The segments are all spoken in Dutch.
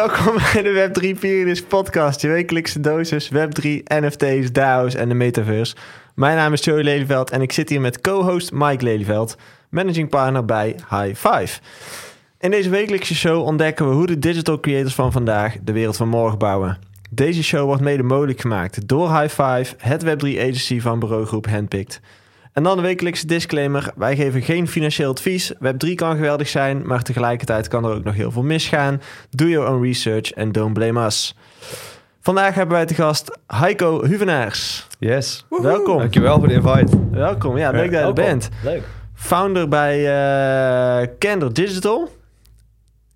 Welkom bij de Web3 Pyramid podcast, je wekelijkse dosis Web3, NFT's, DAO's en de metaverse. Mijn naam is Joey Lelyveld en ik zit hier met co-host Mike Lelyveld, managing partner bij High Five. In deze wekelijkse show ontdekken we hoe de digital creators van vandaag de wereld van morgen bouwen. Deze show wordt mede mogelijk gemaakt door High Five, het Web3 agency van bureaugroep Handpicked. En dan de wekelijkse disclaimer. Wij geven geen financieel advies. Web3 kan geweldig zijn, maar tegelijkertijd kan er ook nog heel veel misgaan. Do your own research and don't blame us. Vandaag hebben wij te gast Heiko Huvenaars. Yes. Welkom. Dankjewel voor de invite. Welkom, ja, leuk dat je er bent. Leuk. Founder bij uh, Candor Digital,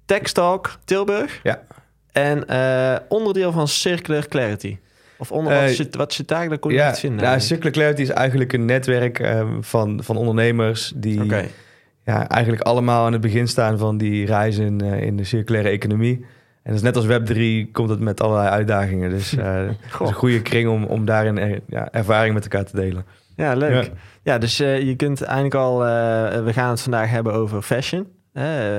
Techstalk Tilburg. Ja. En uh, onderdeel van Circular Clarity. Of onder, wat, is het, wat je? Dat kon je ja, niet vinden. Nou, Circular Clarity is eigenlijk een netwerk um, van, van ondernemers die okay. ja, eigenlijk allemaal aan het begin staan van die reis in, uh, in de circulaire economie. En dus net als Web3 komt het met allerlei uitdagingen. Dus uh, het is een goede kring om, om daarin er, ja, ervaring met elkaar te delen. Ja, leuk. Ja, ja dus uh, je kunt eigenlijk al... we gaan het vandaag hebben over fashion.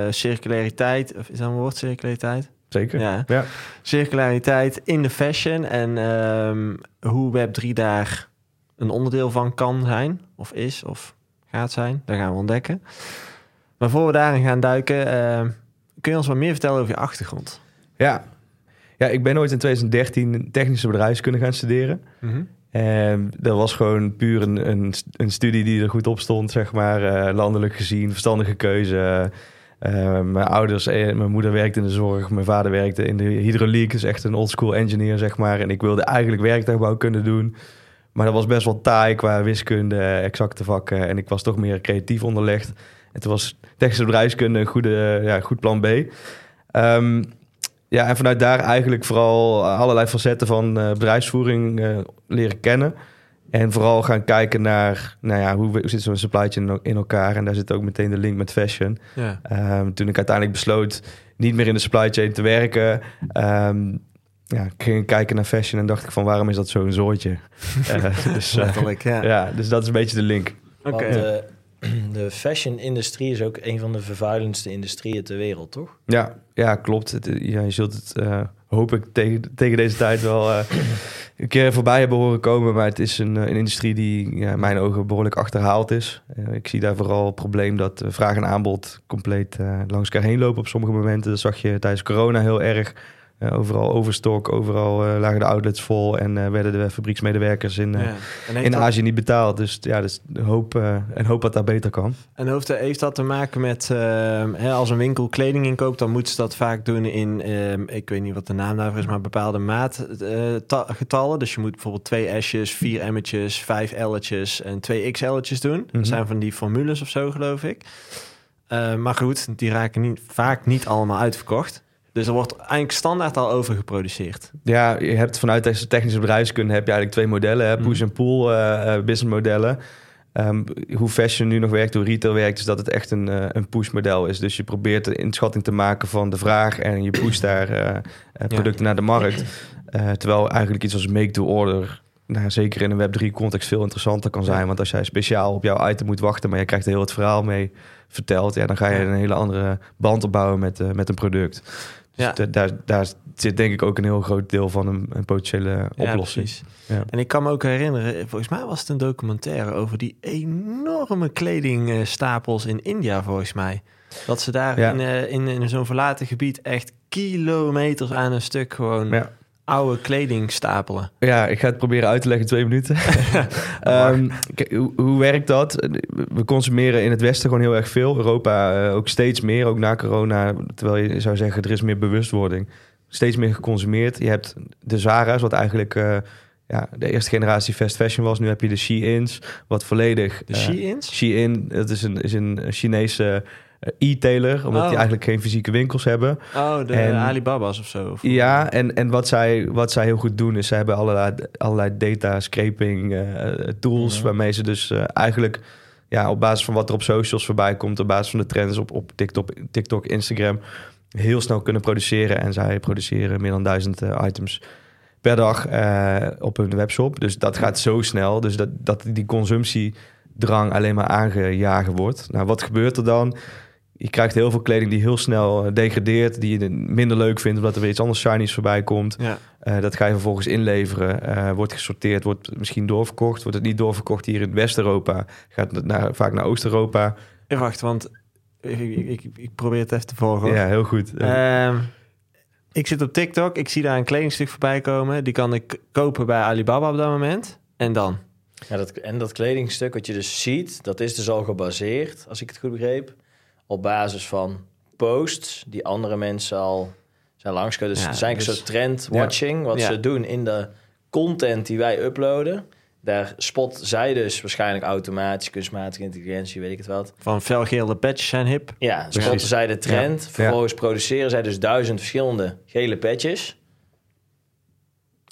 circulariteit, of is dat een woord, circulariteit? Zeker. Ja. ja. Circulariteit in de fashion en um, hoe Web3 daar een onderdeel van kan zijn, of is, of gaat zijn. Dat gaan we ontdekken. Maar voor we daarin gaan duiken, uh, kun je ons wat meer vertellen over je achtergrond? Ja, ja ik ben ooit in 2013 technische bedrijfskunde gaan studeren. Mm -hmm. En dat was gewoon puur een, een, een, studie die er goed op stond, zeg maar. Uh, landelijk gezien, verstandige keuze. Uh, mijn ouders, mijn moeder werkte in de zorg, mijn vader werkte in de hydrauliek, is echt een oldschool engineer, zeg maar. En ik wilde eigenlijk werktuigbouw kunnen doen. Maar dat was best wel taai qua wiskunde, exacte vakken. En ik was toch meer creatief onderlegd. En toen was technische bedrijfskunde een goede, ja, goed plan B. Um, ja, en vanuit daar eigenlijk vooral allerlei facetten van bedrijfsvoering leren kennen. En vooral gaan kijken naar, nou ja, hoe, hoe zit zo'n supply chain in elkaar? En daar zit ook meteen de link met fashion. Ja. Um, toen ik uiteindelijk besloot niet meer in de supply chain te werken, um, ja, ging ik kijken naar fashion en dacht ik van waarom is dat zo'n zooitje? uh, dus, Letterlijk, ja. ja. Dus dat is een beetje de link. Oké. Okay. Want, uh, de fashion-industrie is ook een van de vervuilendste industrieën ter wereld, toch? Ja, ja klopt. Het, ja, je zult het, uh, hoop ik, tegen, tegen deze tijd wel uh, een keer voorbij hebben horen komen. Maar het is een, een industrie die in mijn ogen behoorlijk achterhaald is. Uh, ik zie daar vooral het probleem dat vraag en aanbod compleet langs elkaar heen lopen op sommige momenten. Dat zag je tijdens corona heel erg. Uh, overal overstok, overal uh, lagen de outlets vol en uh, werden de fabrieksmedewerkers in, ja. in. Azië niet betaald. Dus ja, dus hoop, en hoop dat dat beter kan. En heeft, heeft dat te maken met hè, als een winkel kleding inkoopt, dan moeten ze dat vaak doen in, ik weet niet wat de naam daarvoor is, maar bepaalde maatgetallen. dus je moet bijvoorbeeld twee S'jes, vier M'tjes, vijf L'tjes en twee XL'tjes doen. Mm -hmm. Dat zijn van die formules of zo, geloof ik. maar goed, die raken niet, vaak niet allemaal uitverkocht. Dus er wordt eigenlijk standaard al over geproduceerd. Ja, je hebt vanuit deze technische bedrijfskunde heb je eigenlijk twee modellen. Hè? Push en pull uh, business modellen. Um, hoe fashion nu nog werkt, hoe retail werkt, is dat het echt een, uh, een push model is. Dus je probeert een inschatting te maken van de vraag en je pusht daar uh, producten ja. naar de markt. terwijl eigenlijk iets als make to order nou, zeker in een Web3 context veel interessanter kan zijn. Want als jij speciaal op jouw item moet wachten, maar je krijgt er heel het verhaal mee verteld, ja, dan ga je een hele andere band opbouwen met, uh, met een product. Dus ja. daar, daar zit denk ik ook een heel groot deel van een, een potentiële oplossing. Ja, en ik kan me ook herinneren, volgens mij was het een documentaire over die enorme kledingstapels in India, volgens mij. Dat ze daar in, uh, in, in zo'n verlaten gebied echt kilometers aan een stuk gewoon Ja. Oude kleding stapelen. Ja, ik ga het proberen uit te leggen in twee minuten. Ehm, hoe, hoe werkt dat? We consumeren in het Westen gewoon heel erg veel. Europa uh, ook steeds meer, ook na corona. Terwijl je zou zeggen, er is meer bewustwording. Steeds meer geconsumeerd. Je hebt de Zara's, wat eigenlijk uh, ja, de eerste generatie fast fashion was. Nu heb je de Sheins, wat volledig... De uh, Sheins? Shein, dat is een, is een Chinese e-tailer, omdat Oh. die eigenlijk geen fysieke winkels hebben. Oh, de En- Alibaba's of zo. Of- Ja, en, en wat, zij, wat zij heel goed doen, is ze hebben allerlei, allerlei data scraping eh, tools, Mhm. waarmee ze dus eh, eigenlijk ja, op basis van wat er op socials voorbij komt, op basis van de trends op, op TikTok, TikTok, Instagram, heel snel kunnen produceren. En zij produceren meer dan duizend eh, items per dag eh, op hun webshop. Dus dat gaat zo snel, dus dat, dat die consumptiedrang alleen maar aangejagen wordt. Nou, wat gebeurt er dan? Je krijgt heel veel kleding die heel snel eh, degradeert, die je minder leuk vindt omdat er weer iets anders shinies voorbij komt. Ja. Eh, dat ga je vervolgens inleveren, eh, wordt gesorteerd, wordt misschien doorverkocht. Wordt het niet doorverkocht hier in West-Europa, gaat het naar, vaak naar Oost-Europa. Wacht, want ik, ik, ik, probeer het even te volgen. hoor. Ja, heel goed. Eh, Ehm, ik zit op TikTok, ik zie daar een kledingstuk voorbij komen. Die kan ik kopen bij Alibaba op dat moment. En dan? Ja, dat, en dat kledingstuk wat je dus ziet, dat is dus al gebaseerd, als ik het goed begreep, op basis van posts die andere mensen al zijn. Dus Ja, het is eigenlijk dus- een soort trend-watching, wat Ja. ze doen in de content die wij uploaden. Daar spot zij dus waarschijnlijk automatisch, kunstmatige intelligentie, weet ik het wat. Van felgele patches zijn hip. Ja, spotten zij de trend. Vervolgens produceren zij dus duizend verschillende gele patches.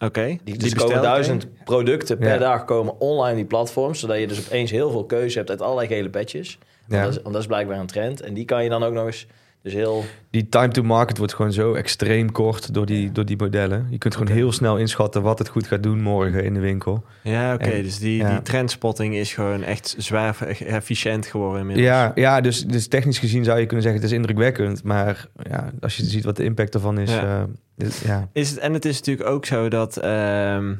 Oké. Die, Die, dus komen duizend producten per dag komen online die platforms, zodat je dus opeens heel veel keuze hebt uit allerlei gele patches. Want, ja. dat, is, want dat is blijkbaar een trend. En die kan je dan ook nog eens dus heel... Die time to market wordt gewoon zo extreem kort door die, door die modellen. Je kunt gewoon heel snel inschatten wat het goed gaat doen morgen in de winkel. Ja, oké. Dus die, ja. die trendspotting is gewoon echt zwaar efficiënt geworden inmiddels. Ja, ja dus, dus technisch gezien zou je kunnen zeggen het is indrukwekkend. Maar ja, als je ziet wat de impact ervan is, Ja. is ja. Is het, en het is natuurlijk ook zo dat ehm,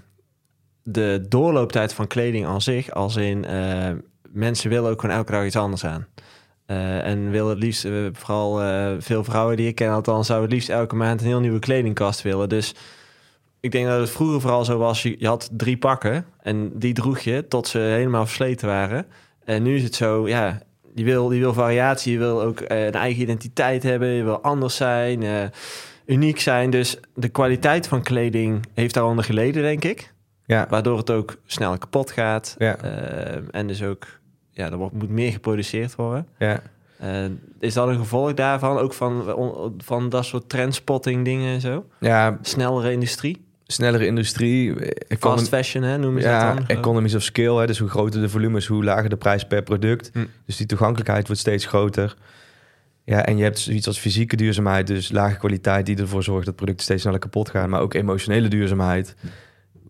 de doorlooptijd van kleding aan zich, als in eh, mensen willen ook gewoon elke dag iets anders aan. Eh, en willen het liefst, eh, vooral eh, veel vrouwen die ik ken althans, zouden het liefst elke maand een heel nieuwe kledingkast willen. Dus ik denk dat het vroeger vooral zo was, je, je had drie pakken en die droeg je tot ze helemaal versleten waren. En nu is het zo, ja, je wil, je wil variatie, je wil ook een eigen identiteit hebben, je wil anders zijn, uniek zijn. Dus de kwaliteit van kleding heeft daaronder geleden, denk ik. Ja. Waardoor het ook sneller kapot gaat. Ja. En dus ook, ja, er wordt, moet meer geproduceerd worden. Ja. Eh, is dat een gevolg daarvan? Ook van, on- van dat soort trendspotting dingen en zo? ja, Snellere industrie? snellere industrie. Fast fashion, hè, noemen ze ja, dat dan? economies of scale. Hè, dus hoe groter de volumes, hoe lager de prijs per product. Hm. Dus die toegankelijkheid wordt steeds groter. Ja, en je hebt zoiets als fysieke duurzaamheid, dus lage kwaliteit die ervoor zorgt dat producten steeds sneller kapot gaan. Maar ook emotionele duurzaamheid.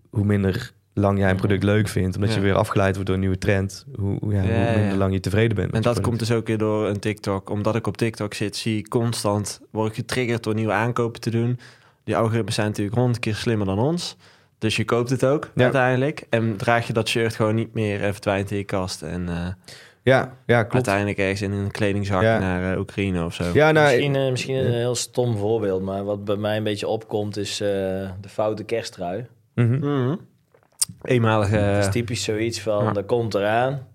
Hoe minder lang jij een product leuk vindt, omdat Ja. je weer afgeleid wordt door een nieuwe trend. Hoe, ja, Ja, hoe minder ja. lang je tevreden bent. En dat komt dus ook weer door een TikTok. Omdat ik op TikTok zit, zie ik constant... word ik getriggerd door nieuwe aankopen te doen. Die algoritmes zijn natuurlijk honderd keer slimmer dan ons. Dus je koopt het ook Ja. uiteindelijk. En draag je dat shirt gewoon niet meer en verdwijnt in je kast. En eh, Ja, ja, klopt. uiteindelijk ergens in een kledingzak Ja. naar eh, Oekraïne of zo. Ja, nou, misschien eh, misschien een heel stom voorbeeld, maar wat bij mij een beetje opkomt is eh, de foute kersttrui. mhm. Mhm. Eenmalige... Het is typisch zoiets van, ja. dat komt eraan.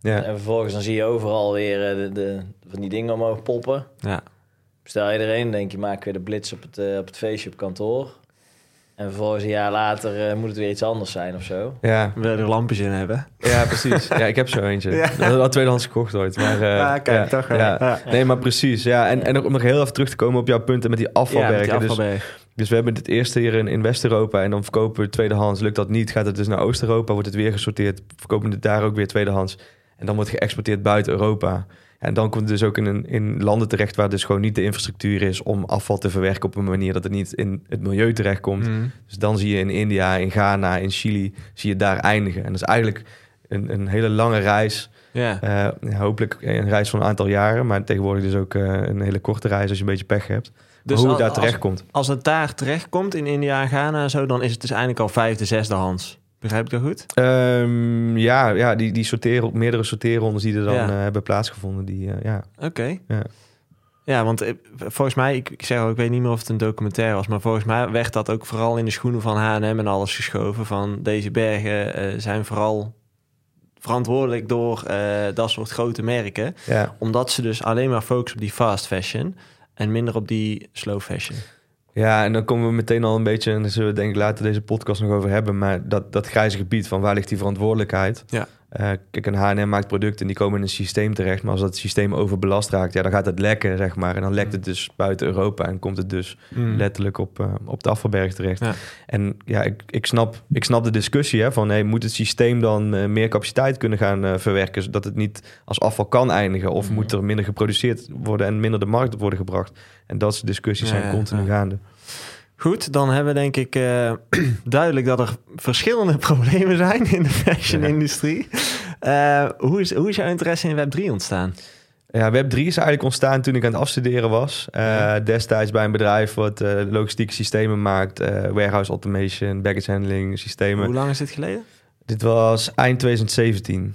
ja. En vervolgens dan zie je overal weer eh, de, de, van die dingen omhoog poppen. ja. Bestel je er een, denk je, maak weer de blitz op het, eh, op het feestje op kantoor. En vervolgens een jaar later eh, moet het weer iets anders zijn of zo. ja, We willen er lampjes in hebben. ja, precies. Ja, ik heb zo eentje. Ja. Dat had tweedehands gekocht ooit. Maar, eh, Ja, kijk, toch. Ja. Ja. Nee, maar precies. Ja. En, en om nog heel even terug te komen op jouw punten met die Ja, afvalbergen. met die Dus- afvalberg. Dus we hebben het eerste hier in, in West-Europa en dan verkopen we tweedehands. Lukt dat niet, gaat het dus naar Oost-Europa, wordt het weer gesorteerd, verkopen we het daar ook weer tweedehands. En dan wordt geëxporteerd buiten Europa. En dan komt het dus ook in, een, in landen terecht waar dus gewoon niet de infrastructuur is om afval te verwerken op een manier dat het niet in het milieu terechtkomt. Mhm. Dus dan zie je in India, in Ghana, in Chili, zie je daar eindigen. En dat is eigenlijk een, een hele lange reis. Eh, hopelijk een reis van een aantal jaren, maar tegenwoordig dus ook eh, een hele korte reis als je een beetje pech hebt. Dus hoe al- het daar als- terecht komt. Als het daar terecht komt in India en Ghana en zo, dan is het dus eigenlijk al vijfde, zesde hands. Begrijp ik dat goed? Ehm, ja, ja die, die sorteren, meerdere sorteerrondes die er dan Ja. eh, hebben plaatsgevonden. Die, eh, ja. Oké. Ja. Ja, want eh, volgens mij, ik, ik zeg al, ik weet niet meer of het een documentaire was, maar volgens mij werd dat ook vooral in de schoenen van H&M en alles geschoven. Van deze bergen zijn vooral verantwoordelijk door dat soort grote merken. Ja. Omdat ze dus alleen maar focussen op die fast fashion en minder op die slow fashion. ja, en dan komen we meteen al een beetje, en daar zullen we denk ik later deze podcast nog over hebben, maar dat, dat grijze gebied van waar ligt die verantwoordelijkheid? Ja. Eh, kijk, een H&M maakt producten en die komen in een systeem terecht, maar als dat systeem overbelast raakt, ja, dan gaat het lekken, zeg maar. En dan lekt het dus buiten Europa en komt het dus letterlijk op, eh, op de afvalberg terecht. Ja. En ja, ik, ik, snap, ik snap de discussie hè, van hey, moet het systeem dan eh, meer capaciteit kunnen gaan verwerken, zodat het niet als afval kan eindigen, of Mhm. moet er minder geproduceerd worden en minder de markt worden gebracht? En dat soort discussies Ja, zijn continu gaande. Goed, dan hebben we denk ik eh, duidelijk dat er verschillende problemen zijn in de fashion-industrie. Eh, hoe, is, hoe is jouw interesse in Web3 ontstaan? Ja, Web3 is eigenlijk ontstaan toen ik aan het afstuderen was. Uh, Ja. Destijds bij een bedrijf wat eh, logistieke systemen maakt. eh, warehouse automation, baggage handling systemen. Hoe lang is dit geleden? Dit was eind 2017.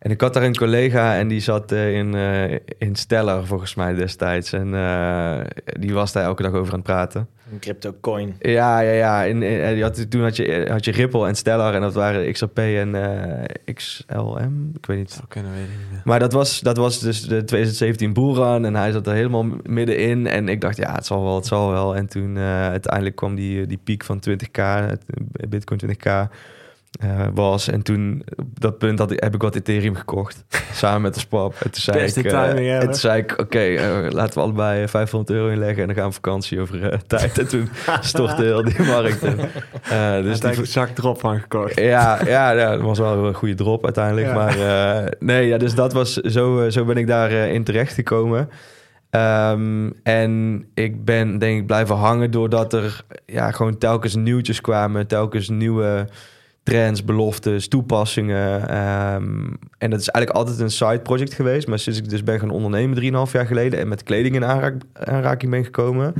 En ik had daar een collega en die zat eh, in, eh, in Stellar volgens mij destijds. En eh, die was daar elke dag over aan het praten. Een crypto coin. Ja, ja, ja. In, in- die had, toen had je, had je Ripple en Stellar en dat waren XRP en eh, XLM. Ik weet niet. Zou kunnen, weet ik niet meer. Maar dat was, dat was dus de 2017 bullrun en hij zat er helemaal middenin. En ik dacht, ja, het zal wel, het zal wel. En toen eh, uiteindelijk kwam die, die piek van 20k, het, Bitcoin 20k eh, was. En toen, op dat punt, had heb ik wat Ethereum gekocht, samen met de spap. En toen zei Beste ik, eh, timing ever. en toen zei ik, oké, eh, laten we allebei 500 euro inleggen en dan gaan we vakantie over tijd. En toen stortte heel die markt. Eh, Dus daar die, heb ik een zak erop van gekocht. ja, ja, ja, dat was wel een goede drop uiteindelijk. Ja. Maar nee, ja, dus dat was zo, zo ben ik daarin in terecht gekomen. Ehm, en ik ben denk ik blijven hangen doordat er ja, gewoon telkens nieuwtjes kwamen, telkens nieuwe trends, beloftes, toepassingen. Ehm, en dat is eigenlijk altijd een side project geweest. Maar sinds ik dus ben gaan ondernemen, 3,5 jaar geleden, en met kleding in aanraak- aanraking ben gekomen,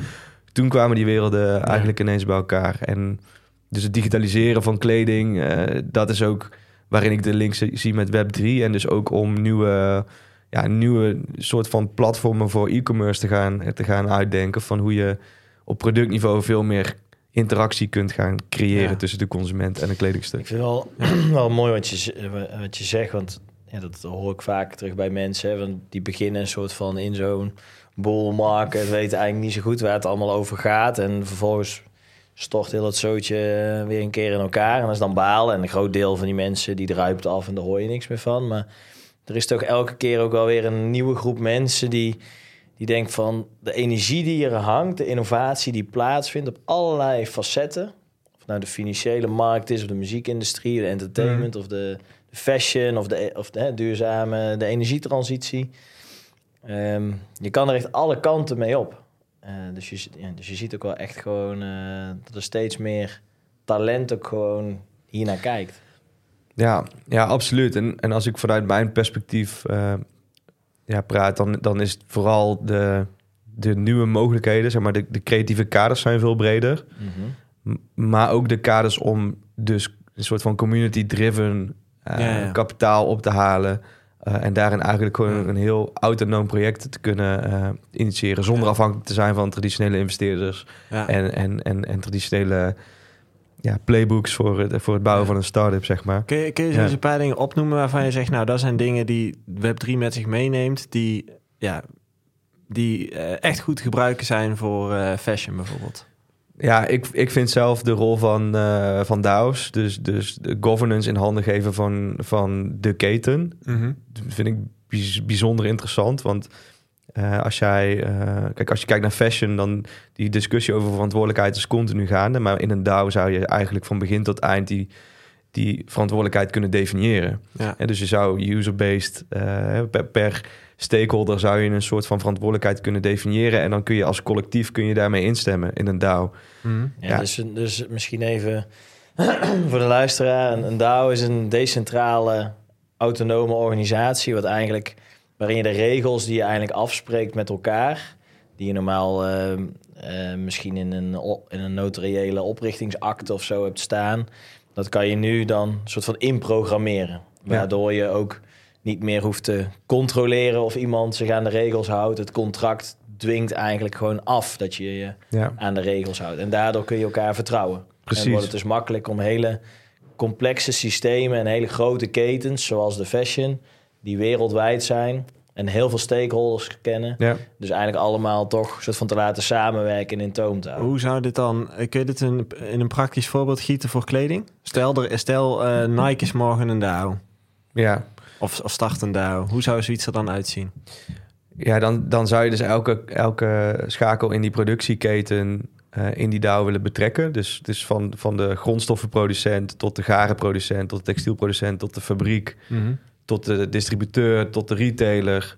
toen kwamen die werelden eigenlijk ineens bij elkaar. En dus het digitaliseren van kleding, eh, dat is ook waarin ik de link zie- zie met Web3. En dus ook om nieuwe, ja, nieuwe soort van platformen voor e-commerce te gaan, te gaan uitdenken. Van hoe je op productniveau veel meer interactie kunt gaan creëren Ja. tussen de consument en een kledingstuk. Ik vind wel, wel mooi wat je, z- wat je zegt, want ja, dat hoor ik vaak terug bij mensen. Hè, want die beginnen een soort van in zo'n bull market, weten eigenlijk niet zo goed waar het allemaal over gaat. En vervolgens stort heel dat zootje eh, weer een keer in elkaar. En dat is dan balen. En een groot deel van die mensen die druipt af en daar hoor je niks meer van. Maar er is toch elke keer ook wel weer een nieuwe groep mensen die, die denkt van de energie die er hangt, de innovatie die plaatsvindt op allerlei facetten. Of nou de financiële markt is, of de muziekindustrie, de entertainment, of de, de fashion, of de, of de hè, duurzame, de energietransitie. Ehm, je kan er echt alle kanten mee op. Eh, dus, je, ja, dus je ziet ook wel echt gewoon eh, dat er steeds meer talent ook gewoon hier naar kijkt. Ja, ja absoluut. En, en als ik vanuit mijn perspectief eh, ja, praat, dan, dan is het vooral de, de nieuwe mogelijkheden, zeg maar, de, de creatieve kaders zijn veel breder. M- Maar ook de kaders om dus een soort van community-driven eh, Ja, ja. kapitaal op te halen. eh, en daarin eigenlijk gewoon een heel autonoom project te kunnen eh, initiëren. Zonder Ja. afhankelijk te zijn van traditionele investeerders. Ja. En, en, en, en traditionele ja, playbooks voor het, voor het bouwen van een start-up, zeg maar. Kun je, kun je zo Ja. eens een paar dingen opnoemen waarvan je zegt, nou, dat zijn dingen die Web3 met zich meeneemt, die, ja, die eh, echt goed gebruiken zijn voor eh, fashion bijvoorbeeld? Ja, ik, ik vind zelf de rol van, eh van DAO's, dus, dus de governance in handen geven van, van de keten, Dat vind ik bijz- bijzonder interessant. Want eh, als jij, eh, kijk, als je kijkt naar fashion, dan die discussie over verantwoordelijkheid is continu gaande. Maar in een DAO zou je eigenlijk van begin tot eind die, die verantwoordelijkheid kunnen definiëren. Ja. En dus je zou user-based eh, per, per stakeholder zou je een soort van verantwoordelijkheid kunnen definiëren. En dan kun je als collectief kun je daarmee instemmen in een DAO. Mhm. Ja, Ja. Dus, dus misschien even voor de luisteraar. Een, een DAO is een decentrale autonome organisatie... Wat eigenlijk, waarin je de regels die je eigenlijk afspreekt met elkaar... die je normaal eh, eh, misschien in een, in een notariële oprichtingsakte of zo hebt staan... dat kan je nu dan een soort van inprogrammeren. Waardoor je ook niet meer hoeft te controleren... of iemand zich aan de regels houdt. Het contract dwingt eigenlijk gewoon af dat je je Ja, aan de regels houdt. En daardoor kun je elkaar vertrouwen. Precies. En wordt het dus makkelijk om hele complexe systemen en hele grote ketens, zoals de fashion, die wereldwijd zijn en heel veel stakeholders kennen. ja. Dus eigenlijk allemaal toch een soort van te laten samenwerken en in toom te houden. Hoe zou dit dan, kun je dit in, in een praktisch voorbeeld gieten voor kleding? Stel, er, stel eh, Nike is morgen een DAO. ja. Of, of start een DAO. Hoe zou zoiets er dan uitzien? Ja, dan, dan zou je dus elke, elke schakel in die productieketen eh, in die DAO willen betrekken. Dus, dus van, van de grondstoffenproducent tot de garenproducent, tot de textielproducent, tot de fabriek, tot de distributeur, tot de retailer,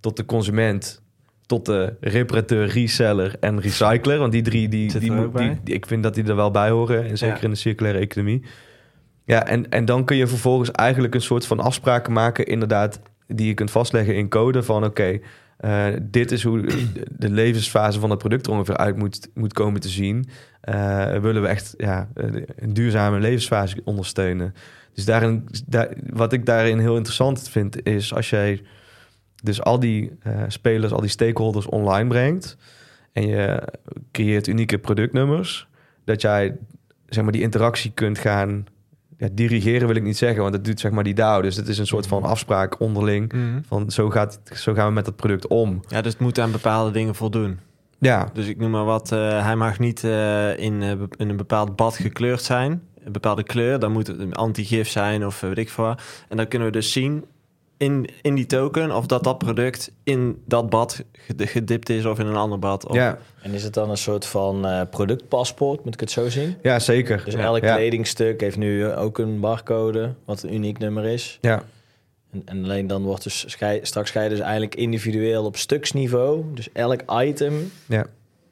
tot de consument, tot de reparateur, reseller en recycler. Want die drie, die, die, moet- ook bij? die, die- ik vind dat die er wel bij horen. En zeker Ja. in de circulaire economie. Ja, en, en dan kun je vervolgens eigenlijk een soort van afspraken maken, inderdaad, die je kunt vastleggen in code van oké, eh, dit is hoe de levensfase van het product er ongeveer uit moet, moet komen te zien. Uh, willen we echt ja, een duurzame levensfase ondersteunen. Dus daarin, daar, wat ik daarin heel interessant vind, is als jij dus al die uh, spelers, al die stakeholders online brengt en je creëert unieke productnummers, dat jij zeg maar die interactie kunt gaan ja, dirigeren wil ik niet zeggen, want het doet zeg maar die DAO. Dus het is een soort van mhm. afspraak onderling. Mm. Van zo, gaat, zo gaan we met het product om. Ja, dus het moet aan bepaalde dingen voldoen. Ja. Dus ik noem maar wat, uh, hij mag niet uh, in, uh, in een bepaald bad gekleurd zijn. Een bepaalde kleur, dan moet het een anti-gif zijn of weet ik veel. En dan kunnen we dus zien in, in die token of dat dat product in dat bad gedipt is of in een ander bad. Of... Ja. En is het dan een soort van uh, productpaspoort, moet ik het zo zien? Ja, zeker. Dus ja. elk kledingstuk heeft nu ook een barcode, wat een uniek nummer is. Ja. En, en alleen dan wordt dus schei, straks ga je dus eigenlijk individueel op stuksniveau. Dus elk item, ja.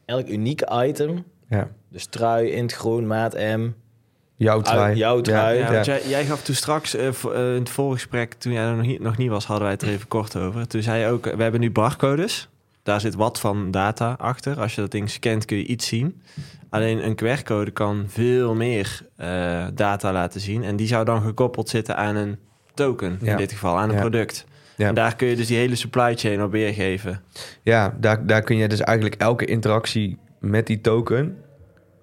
elk uniek item. Ja. Dus trui in het groen, maat M, Jouw trui. jouw trui. Ja, ja, jij, jij, gaf toen straks uh, uh, in het voorgesprek, toen jij er nog niet, nog niet was, hadden wij het er even kort over. Toen zei je ook, we hebben nu barcodes. Daar zit wat van data achter. Als je dat ding scant kun je iets zien. Alleen een QR-code kan veel meer uh, data laten zien. En die zou dan gekoppeld zitten aan een token, ja. in dit geval, aan een ja. product. Ja. En daar kun je dus die hele supply chain op weergeven. Ja, daar, daar kun je dus eigenlijk elke interactie met die token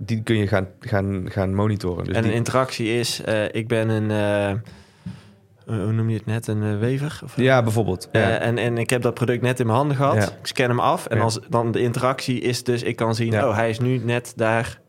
die kun je gaan, gaan, gaan monitoren. Dus en die... een interactie is, uh, ik ben een, uh, hoe noem je het net, een uh, wever? Of, ja, bijvoorbeeld. Ja. en, en ik heb dat product net in mijn handen gehad. Ja. Ik scan hem af en als dan de interactie is dus, ik kan zien, oh, hij is nu net daar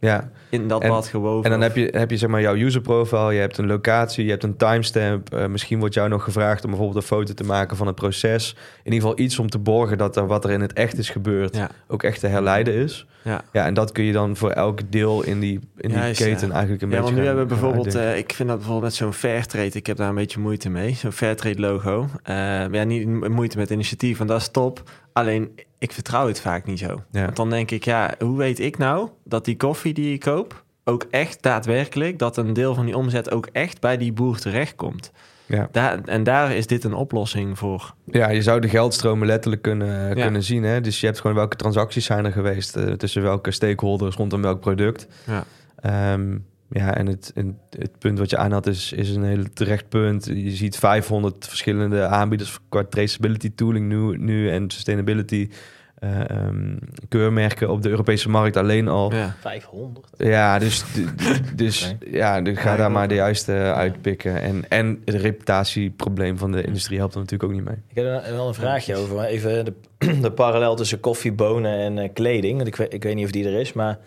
ja. in dat En- gewoven. En dan Of- heb je, heb je zeg maar jouw user profile, je hebt een locatie, je hebt een timestamp. Eh, misschien wordt jou nog gevraagd om bijvoorbeeld een foto te maken van het proces. In ieder geval iets om te borgen dat er wat er in het echt is gebeurd Ja, ook echt te herleiden is. ja. Ja, en dat kun je dan voor elk deel in die, in die keten ja. eigenlijk een ja, beetje want nu hebben we bijvoorbeeld, eh, ik vind dat bijvoorbeeld met zo'n Fairtrade, ik heb daar een beetje moeite mee. Zo'n Fairtrade logo. Eh, ja, niet moeite met initiatief, want dat is top. Alleen, ik vertrouw het vaak niet zo. Ja. Want dan denk ik, ja, hoe weet ik nou dat die koffie die ik koop ook echt daadwerkelijk, dat een deel van die omzet ook echt bij die boer terechtkomt. Ja. Daar, en daar is dit een oplossing voor. Ja, je zou de geldstromen letterlijk kunnen, Ja. kunnen zien. Hè? Dus je hebt gewoon welke transacties zijn er geweest eh, tussen welke stakeholders rondom welk product. Ja. Ehm, ja, en het, en het punt wat je aanhaalt is, is een heel terecht punt. Je ziet 500 verschillende aanbieders qua traceability tooling nu, nu en sustainability eh, ehm, keurmerken op de Europese markt alleen al. Ja. 500. Ja, dus, dus ja, dus ga daar maar de juiste uitpikken. En, en het reputatieprobleem van de industrie helpt er natuurlijk ook niet mee. Ik heb er wel een vraagje over. maar Even de, de parallel tussen koffie, bonen en eh, kleding. Want ik, weet, ik weet niet of die er is, maar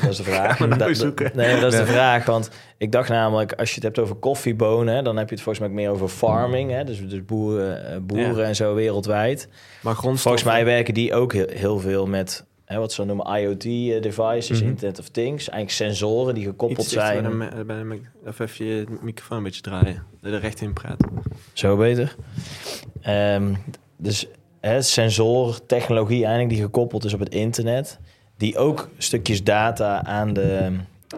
dat is de vraag. Nou Dat- nee, dat is de vraag. Want ik dacht namelijk, als je het hebt over koffiebonen... hè, dan heb je het volgens mij meer over farming. Hè, dus, dus boeren, eh, boeren en zo wereldwijd. Maar. Volgens mij werken die ook heel, heel veel met... Hè, wat ze noemen IoT-devices, Mhm. Internet of Things. Eigenlijk sensoren die gekoppeld Iets zijn. Bij de, bij of even je microfoon een beetje draaien. Dat er recht in praat. Zo beter. Ehm, dus hè, sensortechnologie eigenlijk die gekoppeld is op het internet, die ook stukjes data aan de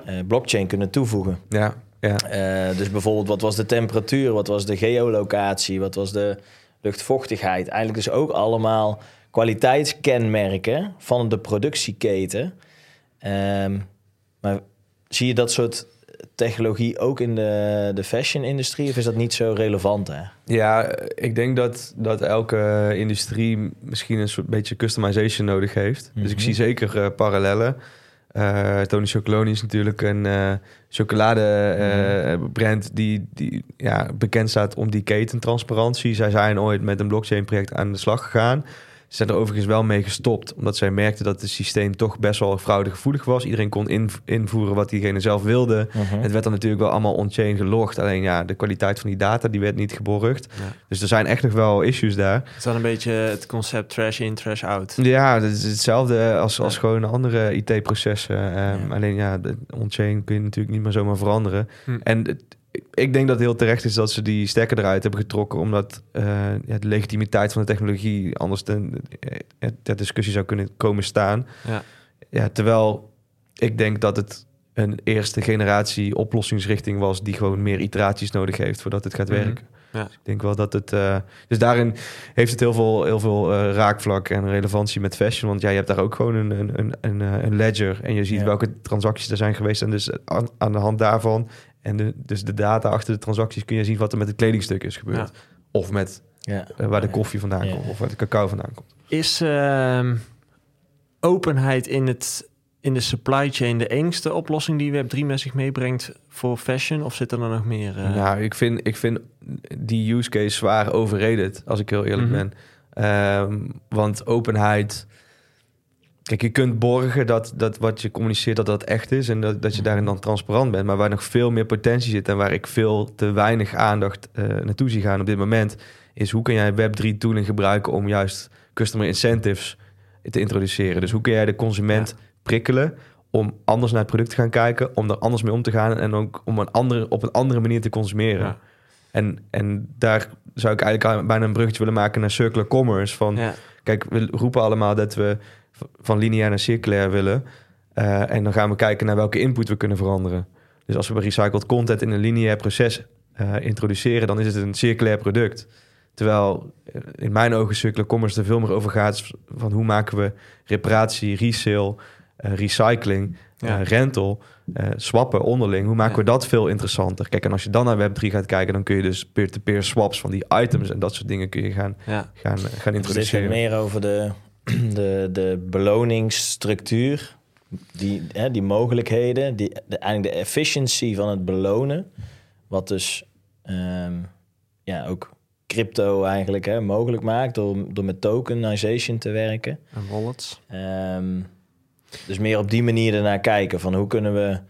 eh, blockchain kunnen toevoegen. Ja, ja. Eh, dus bijvoorbeeld wat was de temperatuur, wat was de geolocatie, wat was de luchtvochtigheid. Eigenlijk dus ook allemaal kwaliteitskenmerken van de productieketen. Ehm, maar zie je dat soort technologie ook in de, de fashion-industrie of is dat niet zo relevant daar? Ja, ik denk dat, dat elke industrie misschien een soort beetje customization nodig heeft. Dus ik Mhm. zie zeker eh, parallellen. Eh, Tony Chocoloni is natuurlijk een eh chocoladebrand die, die ja, bekend staat om die ketentransparantie. Zij zijn ooit met een blockchain project aan de slag gegaan. Ze zijn er overigens wel mee gestopt, omdat zij merkten dat het systeem toch best wel fraudegevoelig was. Iedereen kon in- invoeren wat diegene zelf wilde. Het werd dan natuurlijk wel allemaal on-chain gelogd. Alleen ja, de kwaliteit van die data die werd niet geborgd. Ja. Dus er zijn echt nog wel issues daar. Het is dan een beetje het concept trash in, trash out. Ja, dat is hetzelfde als, als gewoon andere IT-processen. Ehm, Ja. Alleen ja, de on-chain kun je natuurlijk niet meer zomaar veranderen. Hm. En het- ik denk dat het heel terecht is dat ze die stekker eruit hebben getrokken, omdat eh, ja, de legitimiteit van de technologie anders ten, eh, ter discussie zou kunnen komen staan. Ja. Ja, terwijl ik denk dat het een eerste generatie oplossingsrichting was die gewoon meer iteraties nodig heeft voordat het gaat Mhm. werken. Ja. Dus ik denk wel dat het... eh, dus daarin heeft het heel veel, heel veel eh, raakvlak en relevantie met fashion. Want ja, je hebt daar ook gewoon een, een, een, een, eh, een ledger. En je ziet Ja. welke transacties er zijn geweest. En dus aan, aan de hand daarvan... En de, dus de data achter de transacties kun je zien wat er met het kledingstuk is gebeurd. Of met Ja. eh, waar de koffie vandaan Ja. komt. Of waar de cacao vandaan komt. Is ehm, openheid in, het, in de supply chain de enigste oplossing die Web3 met zich meebrengt voor fashion? Of zit er dan nog meer? eh? Nou, ik vind, ik vind die use case zwaar overrated, als ik heel eerlijk Mhm. ben. Ehm, want openheid... Kijk, je kunt borgen dat, dat wat je communiceert, dat dat echt is... en dat, dat je daarin dan transparant bent. Maar waar nog veel meer potentie zit... en waar ik veel te weinig aandacht eh, naartoe zie gaan op dit moment... is hoe kun jij Web3-tooling gebruiken om juist customer incentives te introduceren. Dus hoe kun jij de consument prikkelen om anders naar het product te gaan kijken... om er anders mee om te gaan en ook om een andere, op een andere manier te consumeren. Ja. En, en daar zou ik eigenlijk bijna een bruggetje willen maken naar circular commerce. Van, Ja. Kijk, we roepen allemaal dat we van lineair naar circulair willen. Eh, en dan gaan we kijken naar welke input we kunnen veranderen. Dus als we recycled content in een lineair proces eh, introduceren, dan is het een circulair product. Terwijl eh, in mijn ogen circular commerce er veel meer over gaat van hoe maken we reparatie, resale, recycling, Ja. rental, eh, swappen onderling. Hoe maken Ja. we dat veel interessanter? Kijk, en als je dan naar Web3 gaat kijken, dan kun je dus peer-to-peer swaps van die items en dat soort dingen kun je gaan, Ja. gaan, gaan Dus introduceren. meer over de, de, de beloningsstructuur. Die, hè, die mogelijkheden, die, de, eigenlijk de efficiency van het belonen. Wat dus ehm, ja, ook crypto eigenlijk hè, mogelijk maakt door, door met tokenization te werken. En wallets. Ehm, dus meer op die manier ernaar kijken van hoe kunnen we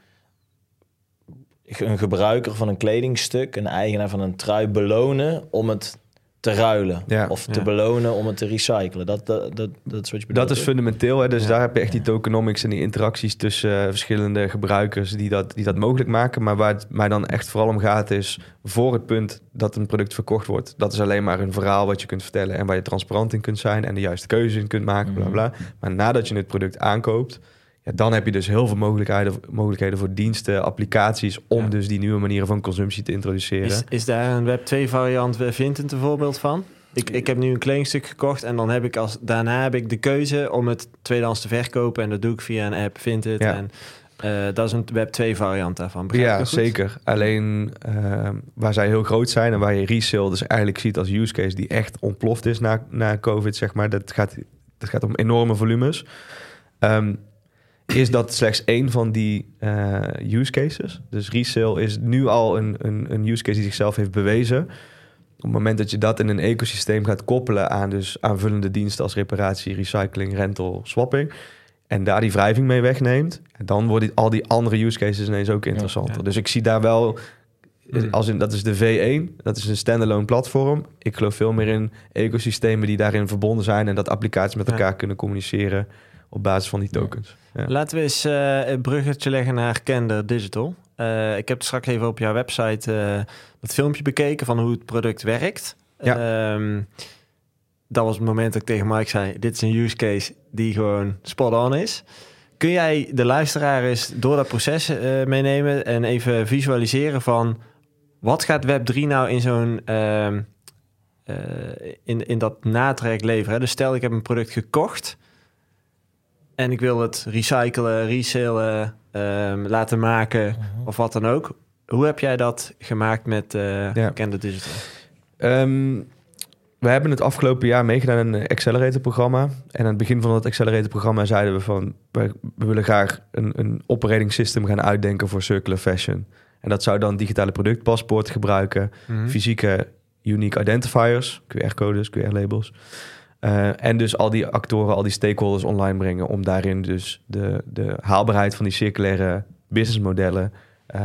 een gebruiker van een kledingstuk, een eigenaar van een trui belonen om het te ruilen Ja. of te Ja. belonen om het te recyclen. Dat, dat, dat, dat is wat je bedoelt. Dat is fundamenteel. Hè? Dus Ja. daar heb je echt die tokenomics en die interacties tussen eh, verschillende gebruikers die dat, die dat mogelijk maken. Maar waar het mij dan echt vooral om gaat is voor het punt dat een product verkocht wordt. Dat is alleen maar een verhaal wat je kunt vertellen en waar je transparant in kunt zijn en de juiste keuze in kunt maken, bla Mhm. bla. Maar nadat je het product aankoopt, ja, dan heb je dus heel veel mogelijkheden, mogelijkheden voor diensten, applicaties om Ja. dus die nieuwe manieren van consumptie te introduceren. Is, is daar een Web2 variant Vinted een voorbeeld van? Ik, ik heb nu een kledingstuk gekocht en dan heb ik als daarna heb ik de keuze om het tweedehands te verkopen en dat doe ik via een app Vinted Ja. en eh, dat is een Web2 variant daarvan. Begrijp Ja, zeker. Alleen eh, waar zij heel groot zijn en waar je resale dus eigenlijk ziet als use case die echt ontploft is na, na COVID, zeg maar. Dat gaat, dat gaat om enorme volumes. Ehm, is dat slechts één van die eh, use cases. Dus resale is nu al een, een, een use case die zichzelf heeft bewezen. Op het moment dat je dat in een ecosysteem gaat koppelen aan dus aanvullende diensten als reparatie, recycling, rental, swapping. En daar die wrijving mee wegneemt, dan worden al die andere use cases ineens ook interessanter. ja. Dus ik zie daar wel, Mm. als in, dat is de V1, dat is een standalone platform. Ik geloof veel meer in ecosystemen die daarin verbonden zijn en dat applicaties met Ja. elkaar kunnen communiceren op basis van die tokens. Ja. Laten we eens eh, een bruggetje leggen naar Kender Digital. Eh, ik heb straks even op jouw website eh dat filmpje bekeken van hoe het product werkt. Ehm, dat was het moment dat ik tegen Mike zei: Dit is een use case die gewoon spot on is. Kun jij de luisteraar eens door dat proces meenemen en even visualiseren van wat gaat Web3 nou in zo'n eh, in, in dat natraject leveren? Hè? Dus stel ik heb een product gekocht en ik wil het recyclen, resellen, ehm, laten maken of wat dan ook. Hoe heb jij dat gemaakt met eh Ja. Kender Digital? Ehm, we hebben het afgelopen jaar meegedaan in een accelerator-programma. En aan het begin van dat accelerator-programma zeiden we van... We, we willen graag een, een operating system gaan uitdenken voor circular fashion. En dat zou dan digitale productpaspoort gebruiken... Mhm. fysieke unique identifiers, QR-codes, QR-labels. Eh, en dus al die actoren, al die stakeholders online brengen... om daarin dus de, de haalbaarheid van die circulaire businessmodellen eh,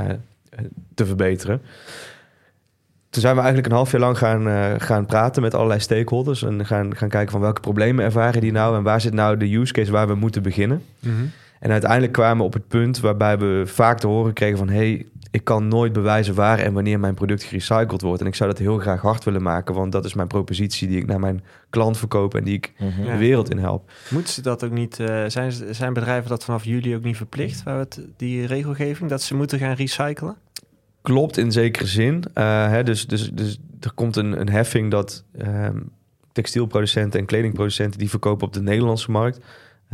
te verbeteren. Toen zijn we eigenlijk een half jaar lang gaan, eh, gaan praten met allerlei stakeholders... en gaan, gaan kijken van welke problemen ervaren die nou... en waar zit nou de use case waar we moeten beginnen. Mhm. En uiteindelijk kwamen we op het punt waarbij we vaak te horen kregen van... hey, ik kan nooit bewijzen waar en wanneer mijn product gerecycled wordt. En ik zou dat heel graag hard willen maken, want dat is mijn propositie die ik naar mijn klant verkoop en die ik Mhm. De wereld in help. Moeten ze dat ook niet? eh, zijn, zijn bedrijven dat vanaf juli ook niet verplicht? Waar het, die regelgeving dat ze moeten gaan recyclen? klopt in zekere zin. Eh, hè, dus, dus, dus er komt een, een heffing dat ehm, textielproducenten en kledingproducenten die verkopen op de Nederlandse markt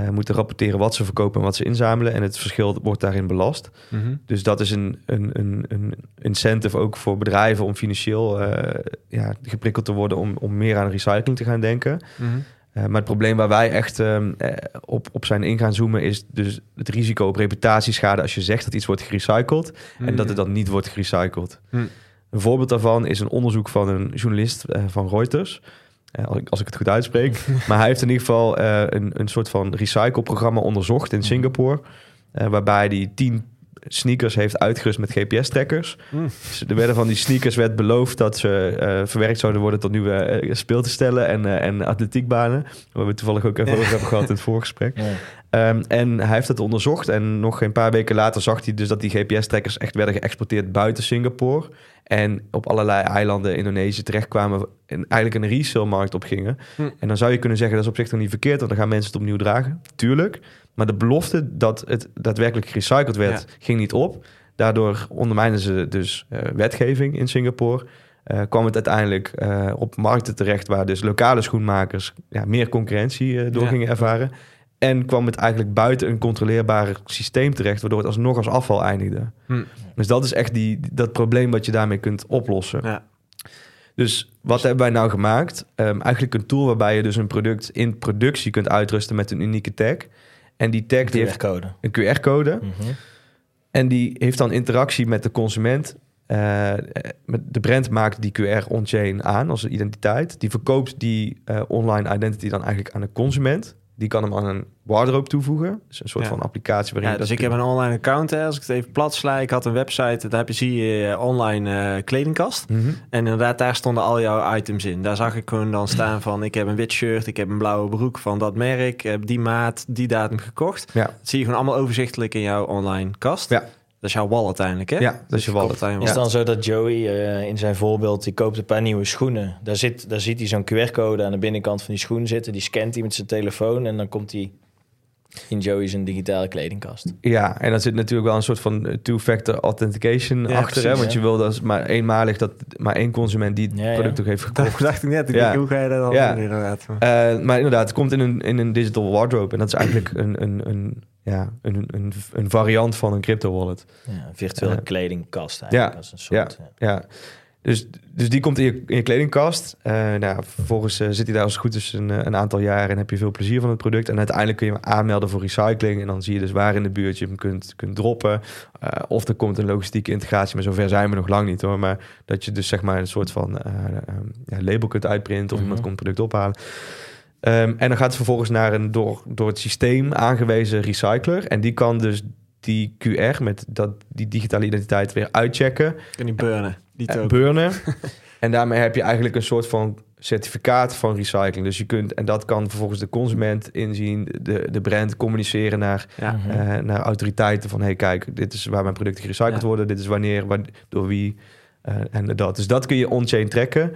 eh, moeten rapporteren wat ze verkopen en wat ze inzamelen. En het verschil wordt daarin belast. Mhm. Dus dat is een, een, een, een incentive ook voor bedrijven om financieel eh, ja, geprikkeld te worden om, om meer aan recycling te gaan denken. Mhm. Eh, maar het probleem waar wij echt ehm, eh, op, op zijn in gaan zoomen is dus het risico op reputatieschade als je zegt dat iets wordt gerecycled en dat het dan niet wordt gerecycled. Hmm. Een voorbeeld daarvan is een onderzoek van een journalist van Reuters. Als, ik, het goed uitspreek. maar hij heeft in ieder geval eh, een, een soort van recycleprogramma onderzocht in Singapore. eh, waarbij hij tien sneakers heeft uitgerust met GPS-trackers. Dus er werden van die sneakers werd beloofd dat ze eh, verwerkt zouden worden tot nieuwe eh, speeltoestellen en, eh, en atletiekbanen. Waar we toevallig ook even over hebben gehad in het voorgesprek. Ehm, en hij heeft het onderzocht en nog een paar weken later zag hij dus dat die GPS-trekkers echt werden geëxporteerd buiten Singapore. En op allerlei eilanden in Indonesië terechtkwamen en eigenlijk een resale-markt opgingen. Hm. En dan zou je kunnen zeggen, dat is op zich nog niet verkeerd, want dan gaan mensen het opnieuw dragen. Tuurlijk. Maar de belofte dat het daadwerkelijk gerecycled werd, ging niet op. Daardoor ondermijnden ze dus eh, wetgeving in Singapore. Eh, kwam het uiteindelijk eh, op markten terecht waar dus lokale schoenmakers ja, meer concurrentie door Ja. gingen ervaren. En kwam het eigenlijk buiten een controleerbaar systeem terecht, waardoor het alsnog als afval eindigde. Hm. Dus dat is echt die, dat probleem wat je daarmee kunt oplossen. Ja. Dus wat hebben wij nou gemaakt? Ehm, eigenlijk een tool waarbij je dus een product in productie kunt uitrusten met een unieke tag. En die tag die heeft een QR-code. Mhm. En die heeft dan interactie met de consument. Eh, de brand maakt die QR on-chain aan als een identiteit. Die verkoopt die eh, online identity dan eigenlijk aan de consument. Die kan hem aan een wardrobe toevoegen. Dus een soort Ja. van applicatie waarin Ja, je dus ik heb een online account. Hè, als ik het even plat sla. Ik had een website. Daar heb je, zie je eh, online eh, kledingkast. Mhm. En inderdaad, daar stonden al jouw items in. Daar zag ik gewoon dan staan van... ik heb een wit shirt, ik heb een blauwe broek van dat merk... ik heb die maat, die datum gekocht. Ja. Dat zie je gewoon allemaal overzichtelijk in jouw online kast. Ja. Dat is jouw wallet uiteindelijk, hè? Ja, dat is je aan je Is het dan zo dat Joey eh, in zijn voorbeeld, die koopt een paar nieuwe schoenen. Daar, zit, daar ziet hij zo'n QR-code aan de binnenkant van die schoen zitten. Die scant hij met zijn telefoon en dan komt hij in Joey's een digitale kledingkast. Ja, en dan zit natuurlijk wel een soort van eh, two-factor authentication Ja, achter. hè? Want je wil dat maar eenmalig dat maar één consument die het Ja, ja. product ook heeft gekocht. Dat dacht ik net. Ik Ja. denk, hoe ga je dat dan Ja. doen inderdaad? Eh, maar inderdaad, het komt in een, in een digital wardrobe. En dat is eigenlijk een, een, een, ja, een, een, een variant van een crypto wallet. Ja, een virtuele Ja. kledingkast eigenlijk. Ja, Als een soort, ja. Ja, dus, dus die komt in je, in je kledingkast. Eh, nou, vervolgens eh, zit hij daar als het goed is een, eh, een aantal jaar en heb je veel plezier van het product. En uiteindelijk kun je hem aanmelden voor recycling. En dan zie je dus waar in de buurt je hem kunt, kunt droppen. Of er komt een logistieke integratie, maar zover zijn we nog lang niet hoor. Maar dat je dus zeg maar een soort van eh, ehm, label kunt uitprinten of Mhm. iemand komt het product ophalen. Ehm, en dan gaat het vervolgens naar een door, door het systeem aangewezen recycler. En die kan dus die QR met dat, die digitale identiteit weer uitchecken. En die burnen. Die Eh, burnen. en daarmee heb je eigenlijk een soort van certificaat van recycling. Dus je kunt, en dat kan vervolgens de consument inzien, de, de brand communiceren naar, ja. Mhm. eh, naar autoriteiten van hey kijk, dit is waar mijn producten gerecycled Ja. worden, dit is wanneer, waar, door wie eh, en dat. Dus dat kun je on-chain trekken.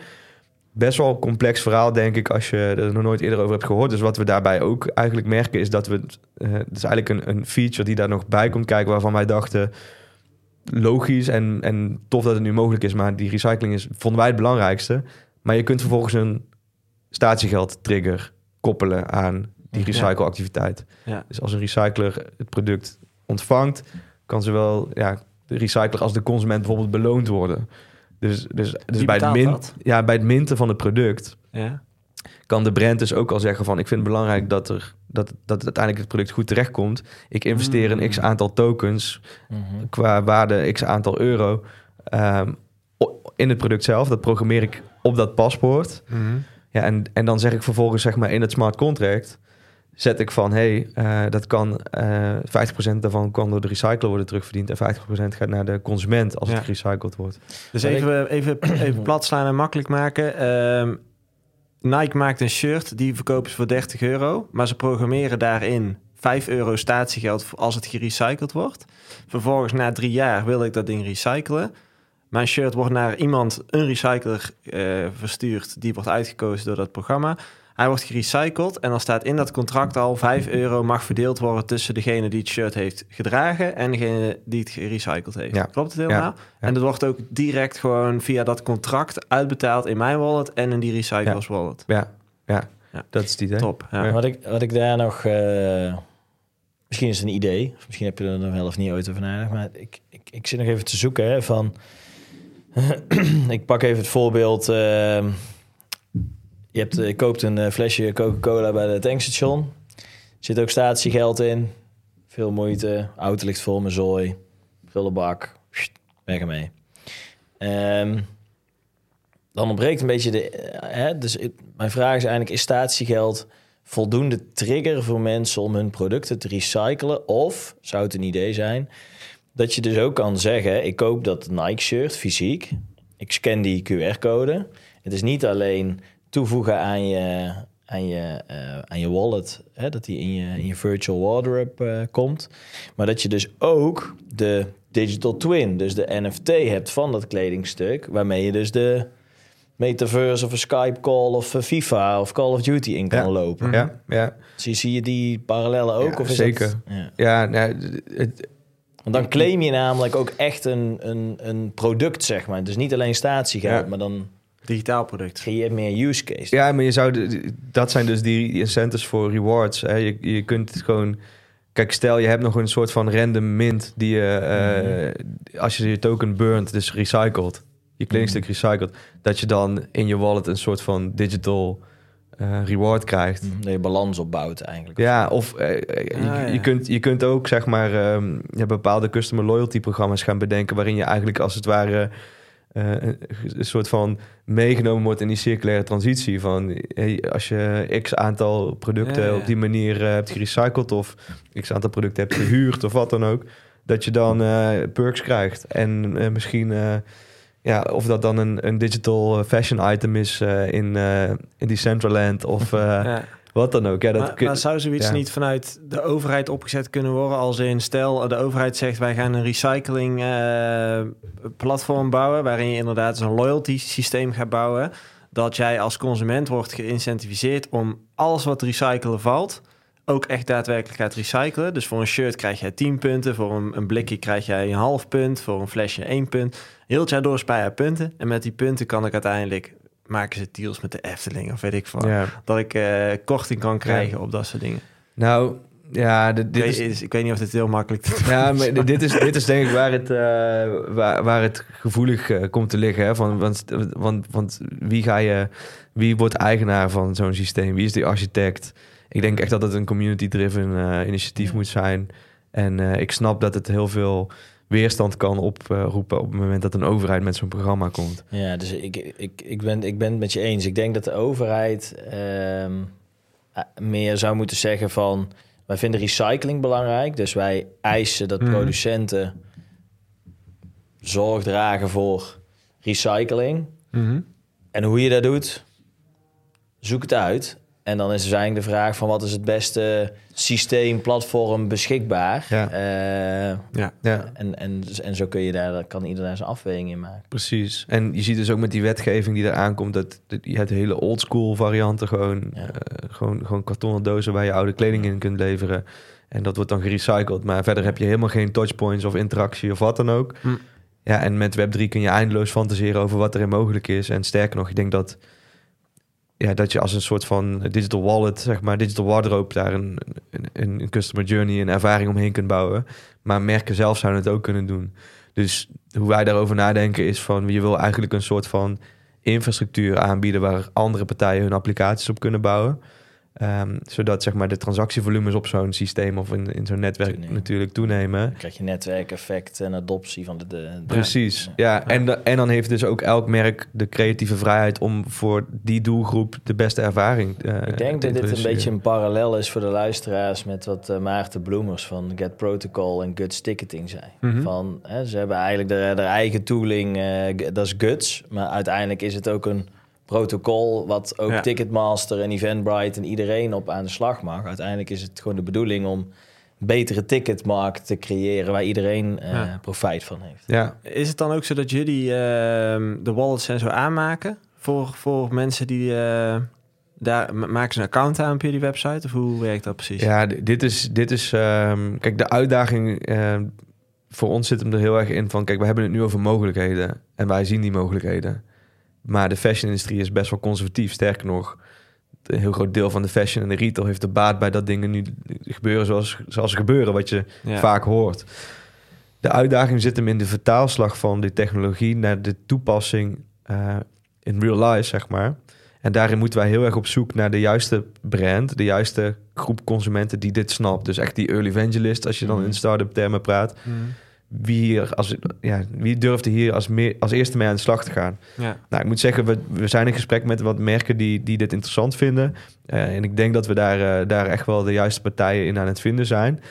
Best wel een complex verhaal, denk ik, als je er nog nooit eerder over hebt gehoord. Dus wat we daarbij ook eigenlijk merken, is dat we. het is eigenlijk een, een feature die daar nog bij komt kijken, waarvan wij dachten. Logisch en, en tof dat het nu mogelijk is, maar die recycling is, vonden wij het belangrijkste. Maar je kunt vervolgens een statiegeld trigger koppelen aan die recycleactiviteit. Ja. Dus als een recycler het product ontvangt, kan zowel ja, de recycler als de consument bijvoorbeeld beloond worden. Dus, dus, dus bij, het min, dat? ja, bij het minten van het product Ja. Kan de brand dus ook al zeggen van ik vind het belangrijk dat, er, dat, dat uiteindelijk het product goed terechtkomt. Ik investeer een x Mm. aantal tokens Mhm. qua waarde x aantal euro ehm, in het product zelf. Dat programmeer ik op dat paspoort. Mhm. Ja, en, en dan zeg ik vervolgens zeg maar in het smart contract zet ik van hey, eh, dat kan eh 50% daarvan kan door de recycler worden terugverdiend en 50% gaat naar de consument als Ja. het gerecycled wordt. Dus Maar even, even, even plat slaan en makkelijk maken. Ehm, Nike maakt een shirt, die verkopen ze voor 30 euro. Maar ze programmeren daarin 5 euro statiegeld als het gerecycled wordt. Vervolgens na drie jaar wil ik dat ding recyclen. Mijn shirt wordt naar iemand, een recycler, eh, verstuurd. Die wordt uitgekozen door dat programma. Hij wordt gerecycled en dan staat in dat contract al 5 euro mag verdeeld worden tussen degene die het shirt heeft gedragen en degene die het gerecycled heeft. Ja. Klopt het helemaal? Ja. En dat wordt ook direct gewoon via dat contract uitbetaald in mijn wallet en in die recyclers wallet. Ja, ja. Ja. dat is het idee. Top. Wat, ik, wat ik daar nog... eh, misschien is het een idee. Of misschien heb je er nog wel of niet ooit over nagedacht. Maar ik, ik, ik zit nog even te zoeken hè, van... ik pak even het voorbeeld... eh, je, hebt, je koopt een eh, flesje Coca-Cola bij de tankstation. Er zit ook statiegeld in. Veel moeite. Auto ligt vol met zooi. Vulle bak. Sst, Weg ermee. Ehm, dan ontbreekt een beetje de... eh, hè, dus mijn vraag is eigenlijk... Is statiegeld voldoende trigger voor mensen om hun producten te recyclen? Of zou het een idee zijn dat je dus ook kan zeggen: ik koop dat Nike-shirt fysiek, ik scan die QR-code. Het is niet alleen toevoegen aan je, aan je, eh, aan je wallet, hè, dat die in je, in je virtual wardrobe eh, komt, maar dat je dus ook de digital twin, dus de NFT hebt van dat kledingstuk, waarmee je dus de metaverse of een Skype call of een FIFA of Call of Duty in kan Ja. lopen. Ja, ja. Zie, zie je die parallellen ook? Ja, of is zeker. Dat, ja. ja nou, het, Want dan claim je namelijk ook echt een, een, een product, zeg maar. Dus niet alleen statiegeld, Ja. maar dan Digitaal product. creëer je meer use case. Ja, maar je zou de- dat zijn dus die incentives voor rewards. Hè. Je, je kunt het gewoon. Kijk, stel je hebt nog een soort van random mint die je, eh, als je je token burnt, dus recycled, je kledingstuk recycled, dat je dan in je wallet een soort van digital eh, reward krijgt. Mhm, Dat je balans opbouwt eigenlijk. Ja, of eh, je, Ah, ja. je, kunt, je kunt ook zeg maar ehm, je hebt bepaalde customer loyalty programma's gaan bedenken waarin je eigenlijk als het ware eh, een, een soort van meegenomen wordt in die circulaire transitie van hey, als je x aantal producten Ja, ja. op die manier eh, hebt gerecycled of x aantal producten hebt gehuurd of wat dan ook, dat je dan eh, perks krijgt en misschien ja, of dat dan een, een digital fashion item is in, in Decentraland of Ja. Wat dan ook. Ja, dat maar, kun- maar zou zoiets ja. niet vanuit de overheid opgezet kunnen worden? Als in, stel, de overheid zegt wij gaan een recycling eh, platform bouwen... waarin je inderdaad zo'n loyalty systeem gaat bouwen... dat jij als consument wordt geïncentiviseerd om alles wat recyclen valt... ook echt daadwerkelijk gaat recyclen. Dus voor een shirt krijg jij 10 punten, voor een, een blikje krijg jij een half punt... voor een flesje 1 punt. Heel het jaar door spaar je punten. En met die punten kan ik uiteindelijk... maken ze deals met de Efteling of weet ik veel. ja. Dat ik eh, korting kan krijgen op dat soort dingen. Nou, ja, dit, Ik dit weet, is, is, ik weet niet of dit heel makkelijk te ja, maar dit- is, dit is denk ik waar het, eh, waar, waar het gevoelig eh, komt te liggen. Hè? Van, want, want, want wie, ga je, wie wordt eigenaar van zo'n systeem? Wie is die architect? Ik denk echt dat het een community-driven initiatief moet zijn. En ik snap dat het heel veel weerstand kan oproepen op het moment dat een overheid met zo'n programma komt. Ja, dus ik, ik, ik, ben, ik ben het met je eens. Ik denk dat de overheid ehm, eh, meer zou moeten zeggen van... wij vinden recycling belangrijk. Dus wij eisen dat Mhm. producenten zorg dragen voor recycling. En hoe je dat doet, zoek het uit. En dan is dus eigenlijk de vraag van wat is het beste systeem, platform beschikbaar. Ja. Eh, Ja. Ja, en, en, en zo kun je daar, kan ieder daar zijn afweging in maken. precies. En je ziet dus ook met die wetgeving die eraan komt... dat, dat je hebt hele oldschool varianten. Gewoon, Ja. eh, gewoon, gewoon kartonnen dozen waar je oude kleding in kunt leveren. En dat wordt dan gerecycled. Maar verder heb je helemaal geen touchpoints of interactie of wat dan ook. Hm. Ja, en met Web3 kun je eindeloos fantaseren over wat erin mogelijk is. En sterker nog, ik denk dat, ja, dat je als een soort van digital wallet, zeg maar, digital wardrobe, daar een, een, een customer journey, een ervaring omheen kunt bouwen. Maar merken zelf zouden het ook kunnen doen. Dus hoe wij daarover nadenken is van, je wil eigenlijk een soort van infrastructuur aanbieden waar andere partijen hun applicaties op kunnen bouwen. Ehm, zodat zeg maar de transactievolumes op zo'n systeem of in, in zo'n netwerk Toenemen. natuurlijk toenemen. Dan krijg je netwerkeffect en adoptie van de... de, Precies, ja. En, en dan heeft dus ook elk merk de creatieve vrijheid om voor die doelgroep de beste ervaring eh, Ik denk dat dit een beetje een parallel is voor de luisteraars met wat eh, Maarten Bloemers van Get Protocol en Guts Ticketing zei. Mhm. Van, hè, ze hebben eigenlijk de, de eigen tooling, eh, dat is Guts, maar uiteindelijk is het ook een protocol wat ook Ja. Ticketmaster en Eventbrite en iedereen op aan de slag mag. Uiteindelijk is het gewoon de bedoeling om een betere ticketmarkt te creëren waar iedereen eh, Ja. profijt van heeft. Ja, Is het dan ook zo dat jullie ehm, de wallets en zo aanmaken voor, voor mensen die, eh, Daar ma- maken ze een account aan op jullie website? Of hoe werkt dat precies? Ja, dit is, dit is ehm, kijk, de uitdaging ehm, voor ons zit hem er heel erg in van, kijk, we hebben het nu over mogelijkheden en wij zien die mogelijkheden. Maar de fashion-industrie is best wel conservatief. Sterker nog, een heel groot deel van de fashion en de retail heeft er baat bij dat dingen nu gebeuren zoals, zoals ze gebeuren, wat je Ja. vaak hoort. De uitdaging zit hem in de vertaalslag van die technologie naar de toepassing eh, in real life, zeg maar. En daarin moeten wij heel erg op zoek naar de juiste brand, de juiste groep consumenten die dit snapt. Dus echt die early evangelist, als je dan in start-up termen praat. Mhm. Wie, hier als, ja, wie durfde hier als, meer, als eerste mee aan de slag te gaan? Ja. Nou, ik moet zeggen, we, we zijn in gesprek met wat merken die, die dit interessant vinden. Eh, en ik denk dat we daar, eh, daar echt wel de juiste partijen in aan het vinden zijn.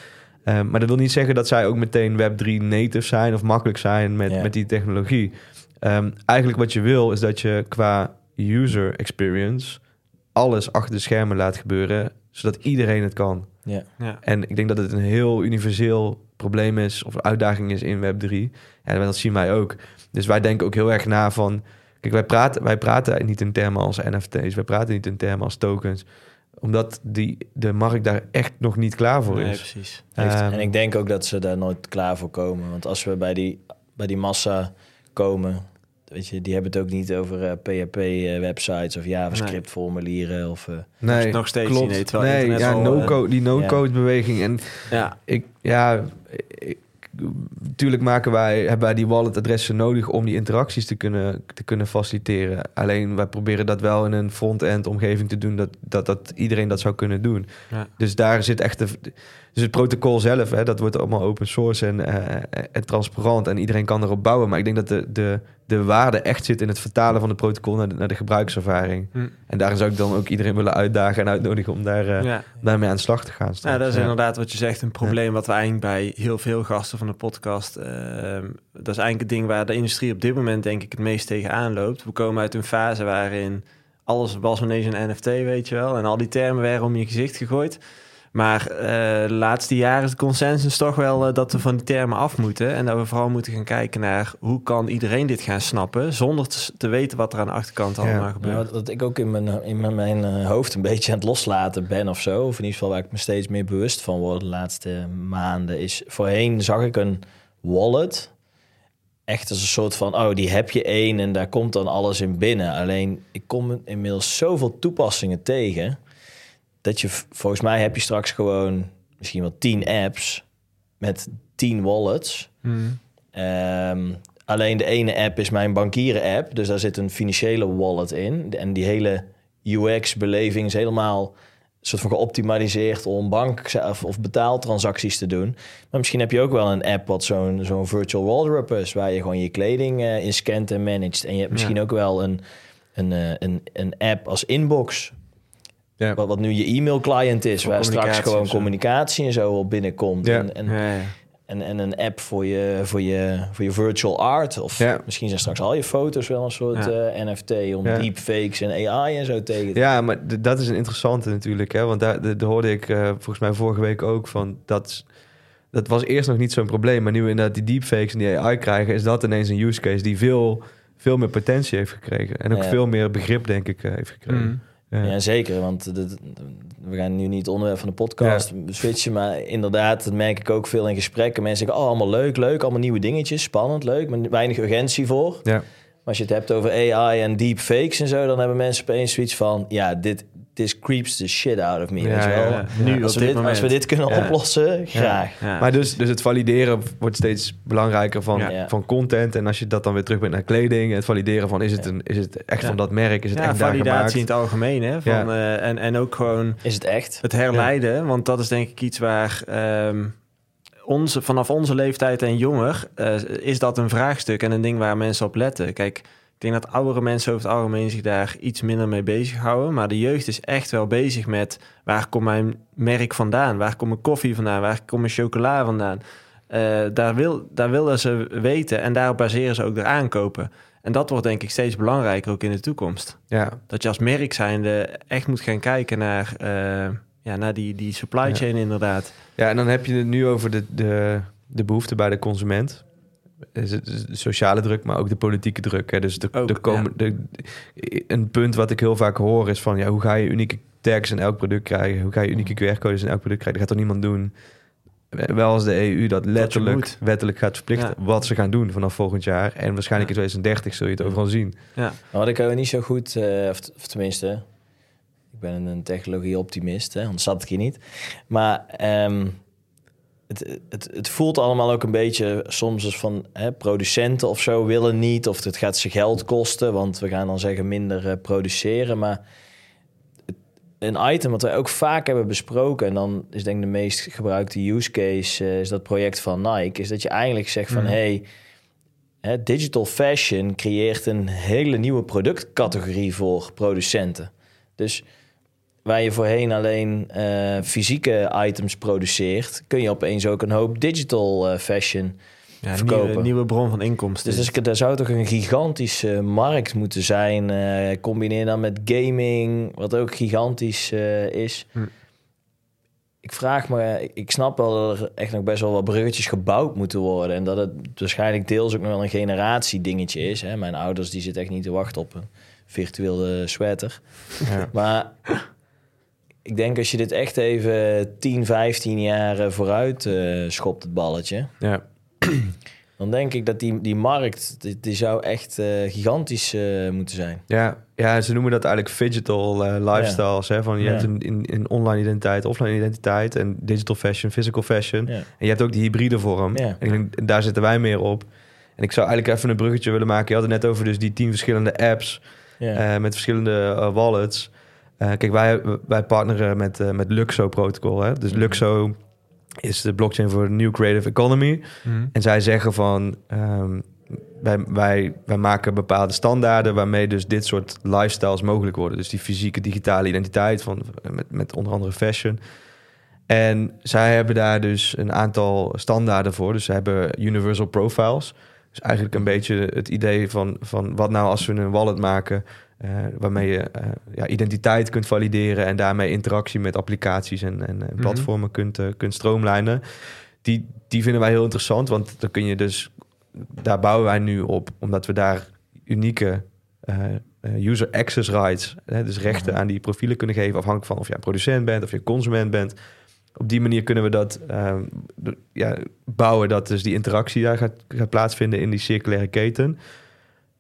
Eh, maar dat wil niet zeggen dat zij ook meteen Web3 native zijn of makkelijk zijn met, Ja. met die technologie. Ehm, eigenlijk wat je wil is dat je qua user experience alles achter de schermen laat gebeuren, zodat iedereen het kan. Ja. Ja. En ik denk dat het een heel universeel probleem is of uitdaging is in Web3. En dat zien wij ook. Dus wij denken ook heel erg na van... Kijk, wij praten, wij praten niet in termen als NFT's. Wij praten niet in termen als tokens. Omdat die, de markt daar echt nog niet klaar voor Nee, is. precies. Ehm, en ik denk ook dat ze daar nooit klaar voor komen. Want als we bij die, bij die massa komen, weet je, die hebben het ook niet over eh, PHP-websites of JavaScript-formulieren. Of, eh, nee, nog steeds klopt. niet, nee, ja, al, no-code, die no-code beweging. En Ja. ik, ja, ik, natuurlijk maken wij, hebben wij die walletadressen nodig om die interacties te kunnen, te kunnen faciliteren. Alleen wij proberen dat wel in een front-end omgeving te doen, dat, dat, dat iedereen dat zou kunnen doen. Ja. Dus daar zit echt de, dus het protocol zelf, hè, dat wordt allemaal open source en, eh, en transparant en iedereen kan erop bouwen. Maar ik denk dat de, de, de waarde echt zit in het vertalen van het protocol naar de, naar de gebruikservaring. Hm. En daarin zou ik dan ook iedereen willen uitdagen en uitnodigen om daar, eh, ja. daarmee aan de slag te gaan. straks. Ja, dat is Ja. inderdaad wat je zegt. Een probleem wat we eigenlijk bij heel veel gasten van de podcast... ehm, dat is eigenlijk het ding waar de industrie op dit moment denk ik het meest tegenaan loopt. We komen uit een fase waarin alles was ineens een NFT, weet je wel. En al die termen werden om je gezicht gegooid. Maar eh, de laatste jaren is de consensus toch wel eh, dat we van die termen af moeten. En dat we vooral moeten gaan kijken naar hoe kan iedereen dit gaan snappen... zonder te, te weten wat er aan de achterkant allemaal Maar gebeurt. wat ik ook in mijn, in mijn, mijn eh, hoofd een beetje aan het loslaten ben of zo, of in ieder geval waar ik me steeds meer bewust van word de laatste maanden, is voorheen zag ik een wallet echt als een soort van, oh, die heb je één en daar komt dan alles in binnen. Alleen, ik kom inmiddels zoveel toepassingen tegen, dat je, volgens mij heb je straks gewoon misschien wel tien apps met tien wallets. Hm. Ehm, alleen de ene app is mijn bankieren-app. Dus daar zit een financiële wallet in. En die hele UX-beleving is helemaal soort van geoptimaliseerd om bank of, of betaaltransacties te doen. Maar misschien heb je ook wel een app wat zo'n zo'n virtual wardrobe is, waar je gewoon je kleding eh, in scant en managt. En je hebt misschien Ja. ook wel een, een, eh, een, een app als inbox. Ja. Wat, wat nu je e-mail-client is, Voor waar straks gewoon communicatie en zo op binnenkomt. Ja. En, en, Ja, ja. en, en een app voor je, voor, je, voor je virtual art. Of Ja. misschien zijn straks al je foto's wel een soort Ja. eh, NFT om Ja. deepfakes en AI en zo tegen te Ja, maar dat is een interessante natuurlijk. Hè? Want daar, hoorde ik eh, volgens mij vorige week ook van. Dat, dat was eerst nog niet zo'n probleem. Maar nu we inderdaad die deepfakes en die AI krijgen... is dat ineens een use case die veel, veel meer potentie heeft gekregen. En ook Ja. veel meer begrip, denk ik, eh, heeft gekregen. Mm. Ja. Ja, zeker. Want we gaan nu niet het onderwerp van de podcast switchen. Maar inderdaad, dat merk ik ook veel in gesprekken. Mensen zeggen, oh, allemaal leuk, leuk. Allemaal nieuwe dingetjes, spannend, leuk. Maar weinig urgentie voor. Ja. Maar als je het hebt over AI en deepfakes en zo... dan hebben mensen opeens zoiets van... ja, dit, this creeps the shit out of me. Ja, weet je wel? ja, ja. Nu als, op we dit dit, als we moment. dit kunnen Ja. oplossen, graag. Ja. Maar dus, dus het valideren wordt steeds belangrijker van, Ja. van content. En als je dat dan weer terugbrengt naar kleding... het valideren van, is het, een, is het echt Ja. van dat merk? Is het ja, echt daar validatie gemaakt? in het algemeen. Hè, van, Ja. eh, en, en ook gewoon Is het echt? het herleiden. Want dat is denk ik iets waar ehm, onze, vanaf onze leeftijd en jonger... eh, is dat een vraagstuk en een ding waar mensen op letten. Kijk, ik denk dat oudere mensen over het algemeen zich daar iets minder mee bezighouden. Maar de jeugd is echt wel bezig met... waar komt mijn merk vandaan? Waar komt mijn koffie vandaan? Waar komt mijn chocola vandaan? Eh, daar, wil, daar willen ze weten en daarop baseren ze ook de aankopen. En dat wordt denk ik steeds belangrijker ook in de toekomst. Ja, Dat je als merk zijnde echt moet gaan kijken naar, eh, ja, naar die, die supply Ja. chain inderdaad. Ja, en dan heb je het nu over de, de, de behoefte bij de consument. Is het sociale druk, maar ook de politieke druk. Hè. Dus de, Ook, de komen, de, een punt wat ik heel vaak hoor is van... Ja, hoe ga je unieke tags in elk product krijgen? Hoe ga je unieke QR-codes in elk product krijgen? Dat gaat toch niemand doen? Wel als de EU dat letterlijk wettelijk gaat verplichten... Ja. wat ze gaan doen vanaf volgend jaar. En waarschijnlijk in 2030 zul je het overal zien. Ja. Maar wat ik ook niet zo goed, eh, of, of tenminste, ik ben een technologie-optimist, hè, anders zat ik hier niet. Maar ehm, het, het, het voelt allemaal ook een beetje soms als van hè, producenten of zo willen niet, of het gaat ze geld kosten, want we gaan dan zeggen minder eh, produceren. Maar het- een item wat wij ook vaak hebben besproken, en dan is denk ik de meest gebruikte use case, eh, is dat project van Nike, is dat je eigenlijk zegt van Mhm. hey, Hè, digital fashion creëert een hele nieuwe productcategorie voor producenten. Dus waar je voorheen alleen eh, fysieke items produceert, kun je opeens ook een hoop digital eh, fashion. Ja, een Verkopen. nieuwe, nieuwe bron van inkomsten. Dus, dus daar zou toch een gigantische markt moeten zijn. eh combineer dan met gaming, wat ook gigantisch is. Hm. Ik vraag me, ik- ik snap wel dat er echt nog best wel wat bruggetjes gebouwd moeten worden. En dat het waarschijnlijk deels ook nog wel een generatie dingetje is. Hè. Mijn ouders die zitten echt niet te wachten op een virtuele sweater. Ja. Maar ik denk als je dit echt even 10, 15 jaar vooruit eh, schopt, het balletje. Ja. Dan denk ik dat die, die markt, die, die zou echt eh, gigantisch eh, moeten zijn. Ja, ja, ze noemen dat eigenlijk digital lifestyles. Hè? Van je Ja. hebt een, in, in online identiteit, offline identiteit en digital fashion, physical fashion. Ja. En je hebt ook die hybride vorm. En ik denk, daar zitten wij meer op. En ik zou eigenlijk even een bruggetje willen maken. Je had het net over dus die tien verschillende apps met verschillende wallets. Eh, kijk, wij, wij partneren met, eh, met Luxo protocol. Hè? Dus Mhm. Luxo is de blockchain voor de New Creative Economy. Mhm. En zij zeggen van, ehm, wij, wij, wij maken bepaalde standaarden waarmee dus dit soort lifestyles mogelijk worden. Dus die fysieke, digitale identiteit van, met, met onder andere fashion. En zij hebben daar dus een aantal standaarden voor. Dus ze hebben universal profiles. Dus eigenlijk een beetje het idee van, van wat nou als we een wallet maken... eh, waarmee je eh, ja, identiteit kunt valideren... en daarmee interactie met applicaties en, en, en platformen kunt, eh, kunt stroomlijnen. Die, die vinden wij heel interessant, want dan kun je dus... Daar bouwen wij nu op, omdat we daar unieke user access rights... Hè, dus rechten Mhm. aan die profielen kunnen geven... afhankelijk van of je een producent bent of je een consument bent... Op die manier kunnen we dat ehm, ja, bouwen, dat dus die interactie daar gaat, gaat plaatsvinden in die circulaire keten.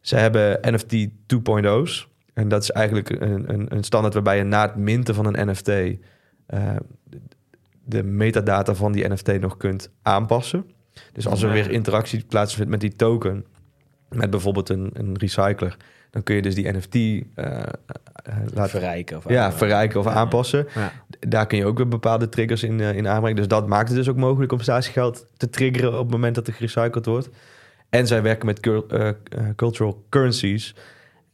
Ze hebben NFT 2.0's. En dat is eigenlijk een, een, een standaard waarbij je na het minten van een NFT eh, de metadata van die NFT nog kunt aanpassen. Dus als er weer interactie plaatsvindt met die token, met bijvoorbeeld een, een recycler, dan kun je dus die NFT eh, eh, laten verrijken. Of ja, verrijken of Ja. aanpassen. Ja. Daar kun je ook weer bepaalde triggers in, in aanbrengen. Dus dat maakt het dus ook mogelijk om statiegeld te triggeren op het moment dat er gerecycled wordt. En zij werken met eh, eh, cultural currencies.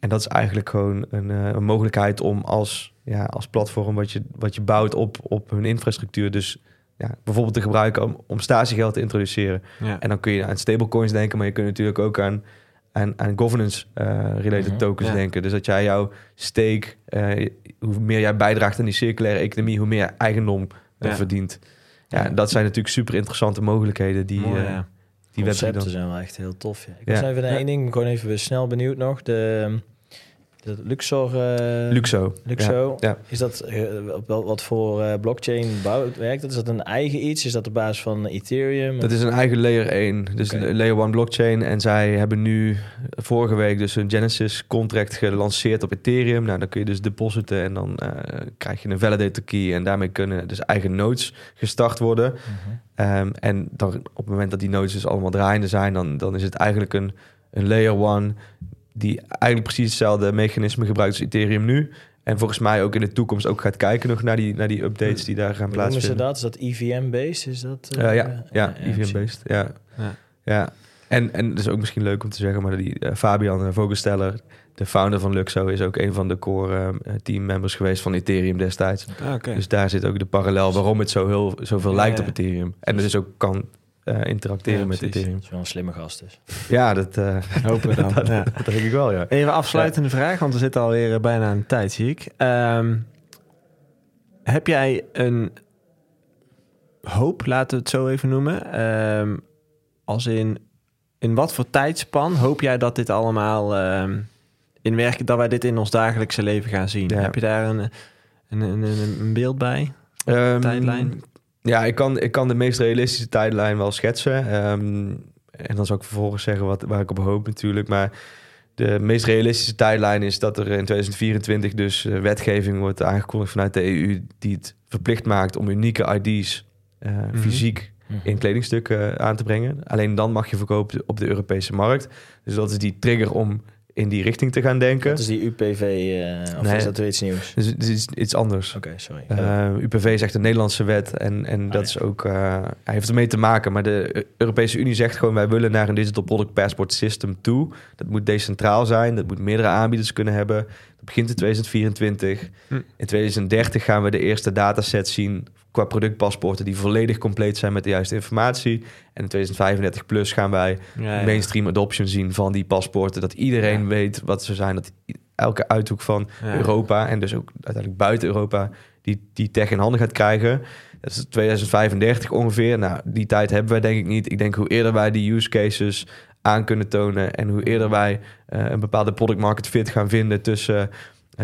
En dat is eigenlijk gewoon een, eh, een mogelijkheid om als, ja, als platform wat je, wat je bouwt op, op hun infrastructuur, dus ja, bijvoorbeeld te gebruiken om, om statiegeld te introduceren. Ja. En dan kun je aan stablecoins denken, maar je kunt natuurlijk ook aan, aan, aan governance-related Mhm. tokens Ja. denken. Dus dat jij jouw stake, hoe meer jij bijdraagt aan die circulaire economie, hoe meer eigendom er Ja. verdient. Ja, dat zijn natuurlijk super interessante mogelijkheden die, Mooi, ja. Die Concepten zijn wel echt heel tof. Ja. Ik was even naar één ding, gewoon even snel benieuwd nog. De, Luxor... eh, Luxo. Luxo. Ja. Is dat eh, wel wat voor eh, blockchain bouwt werkt dat? Is dat een eigen iets? Is dat op basis van Ethereum? Dat is een eigen layer 1, dus een layer 1 blockchain. En zij hebben nu vorige week dus een Genesis contract gelanceerd op Ethereum. Nou, dan kun je dus depositen en dan krijg je een validator key. En daarmee kunnen dus eigen nodes gestart worden. Mhm. Ehm, en dan op het moment dat die nodes dus allemaal draaiende zijn, dan, dan is het eigenlijk een, een layer 1 die eigenlijk precies hetzelfde mechanisme gebruikt als Ethereum nu. En volgens mij ook in de toekomst ook gaat kijken nog naar die, naar die updates die daar gaan Hoe noemen ze dat? Is dat EVM-based? Is dat... Eh, eh, ja, ja, precies. EVM-based. Ja. Ja. ja. En, en het is ook misschien leuk om te zeggen, maar die eh, Fabian Vogelsteller, de founder van Luxo, is ook een van de core eh, teammembers geweest van Ethereum destijds. Ah, Oké. Dus daar zit ook de parallel waarom het zo heel, zoveel Ja, lijkt op Ethereum. En dus ook kan eh, interacteren Ja, met precies. Ethereum. Dat is wel een slimme gast dus. Ja, dat, eh, Hopen we dan. dat, ja. dat denk ik wel, ja. Even afsluitende vraag, want we zitten alweer eh, bijna aan de tijd, zie ik. Ehm, heb jij een hoop, laten we het zo even noemen, ehm, als in in wat voor tijdspan hoop jij dat dit allemaal ehm, in werken, dat wij dit in ons dagelijkse leven gaan zien? Ja. Heb je daar een, een, een, een, een beeld bij? Ehm, Tijdlijn? Ja, ik kan, ik kan de meest realistische tijdlijn wel schetsen. Ehm, en dan zal ik vervolgens zeggen wat, waar ik op hoop natuurlijk. Maar de meest realistische tijdlijn is dat er in 2024 dus eh, wetgeving wordt aangekondigd vanuit de EU... die het verplicht maakt om unieke ID's eh, Mhm. fysiek in kledingstukken aan te brengen. Alleen dan mag je verkopen op de Europese markt. Dus dat is die trigger om in die richting te gaan denken. Dat is die UPV, eh, of Nee. is dat weer iets nieuws? Dus het is iets anders. Oké, sorry. Uh, UPV is echt een Nederlandse wet en, en Ah, dat ja. is ook, uh, hij heeft ermee te maken. Maar de Eu- Europese Unie zegt gewoon: wij willen naar een Digital Product Passport System toe. Dat moet decentraal zijn, dat moet meerdere aanbieders kunnen hebben. Dat begint in 2024. Hm. In 2030 gaan we de eerste datasets zien qua productpaspoorten die volledig compleet zijn met de juiste informatie. En in 2035 plus gaan wij Ja, ja. mainstream adoption zien van die paspoorten. Dat iedereen Ja. weet wat ze zijn. Dat elke uithoek van. Europa en dus ook uiteindelijk buiten Europa die, die tech in handen gaat krijgen. Dat is 2035 ongeveer. Nou, die tijd hebben wij denk ik niet. Ik denk hoe eerder wij die use cases aan kunnen tonen en hoe eerder wij eh, een bepaalde product market fit gaan vinden tussen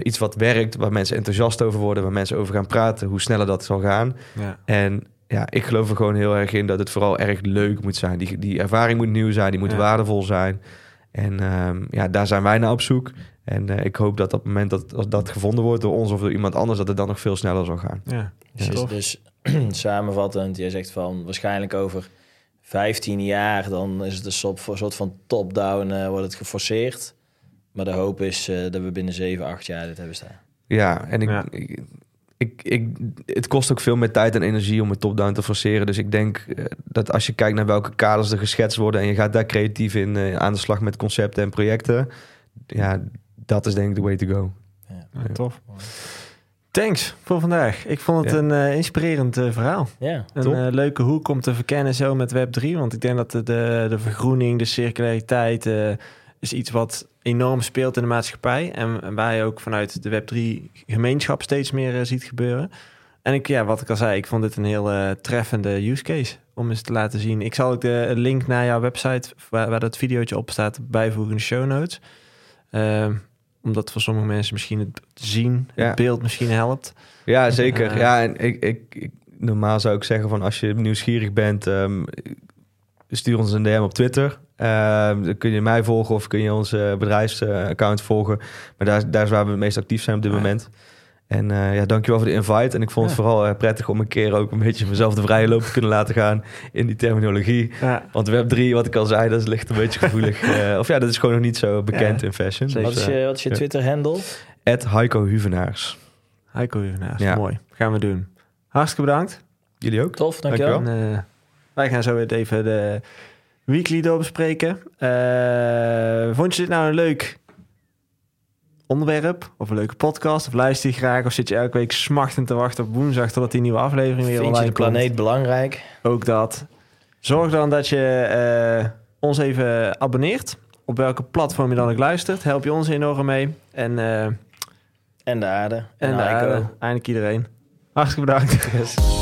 iets wat werkt, waar mensen enthousiast over worden, waar mensen over gaan praten, hoe sneller dat zal gaan. Ja. En ja, ik geloof er gewoon heel erg in dat het vooral erg leuk moet zijn. Die, die ervaring moet nieuw zijn, die moet Ja. waardevol zijn. En ehm, ja, daar zijn wij naar op zoek. En eh, ik hoop dat op het moment dat als dat gevonden wordt door ons of door iemand anders, dat het dan nog veel sneller zal gaan. Ja. Dus, dus samenvattend, jij zegt van waarschijnlijk over 15 jaar, dan is het een soort, een soort van top-down, eh, wordt het geforceerd. Maar de hoop is eh, dat we binnen 7, 8 jaar dit hebben staan. Ja, en ik, Ja. ik, ik, ik- het kost ook veel meer tijd en energie om het top-down te forceren. Dus ik denk eh, dat als je kijkt naar welke kaders er geschetst worden en je gaat daar creatief in eh, aan de slag met concepten en projecten, ja, dat is denk ik de way to go. Ja. Ja, tof. Thanks voor vandaag. Ik vond het Ja. een eh, inspirerend verhaal. Ja, Een Top. leuke hoek om te verkennen zo met Web3. Want ik denk dat de, de, de vergroening, de circulariteit... eh, is iets wat enorm speelt in de maatschappij. En, je ook vanuit de Web3-gemeenschap steeds meer eh, ziet gebeuren. En ik, ja, wat ik al zei, ik vond dit een heel eh, treffende use case om eens te laten zien. Ik zal ook de link naar jouw website, waar, waar dat videootje op staat, bijvoegen in de show notes. Ehm, omdat voor sommige mensen misschien het zien, Ja. het beeld misschien helpt. Ja, zeker. Eh. ja, en ik, ik, ik- normaal zou ik zeggen van als je nieuwsgierig bent, ehm, stuur ons een DM op Twitter. Ehm, dan kun je mij volgen of kun je onze bedrijfsaccount volgen. Maar daar, daar is waar we het meest actief zijn op dit ja. moment. En eh ja, dankjewel voor de invite. En ik vond het Ja. vooral eh, prettig om een keer ook een beetje mezelf de vrije loop te kunnen laten gaan in die terminologie. Ja, Want Web 3, wat ik al zei, dat is ligt een beetje gevoelig. Eh, of ja, dat is gewoon nog niet zo bekend Ja, in fashion. zeker. wat is Dus, je, wat is je. Twitter-handle? Ed Heiko Huvenaars. Heiko Huvenaars, Ja. mooi. Gaan we doen. Hartstikke bedankt. Jullie ook? Tof, dankjewel. Dankjewel. En, eh, wij gaan zo weer even de weekly doorbespreken. Eh vond je dit nou een leuk onderwerp? Of een leuke podcast? Of luister je graag? Of zit je elke week smachtend te wachten op woensdag... totdat die nieuwe aflevering weer Vind je online de komt? planeet belangrijk? Ook dat. Zorg dan dat je eh, ons even abonneert. Op welke platform je dan ook luistert. Help je ons enorm mee. En, eh, en En de aarde. en de Heiko. aarde. Eindelijk iedereen. Hartstikke bedankt.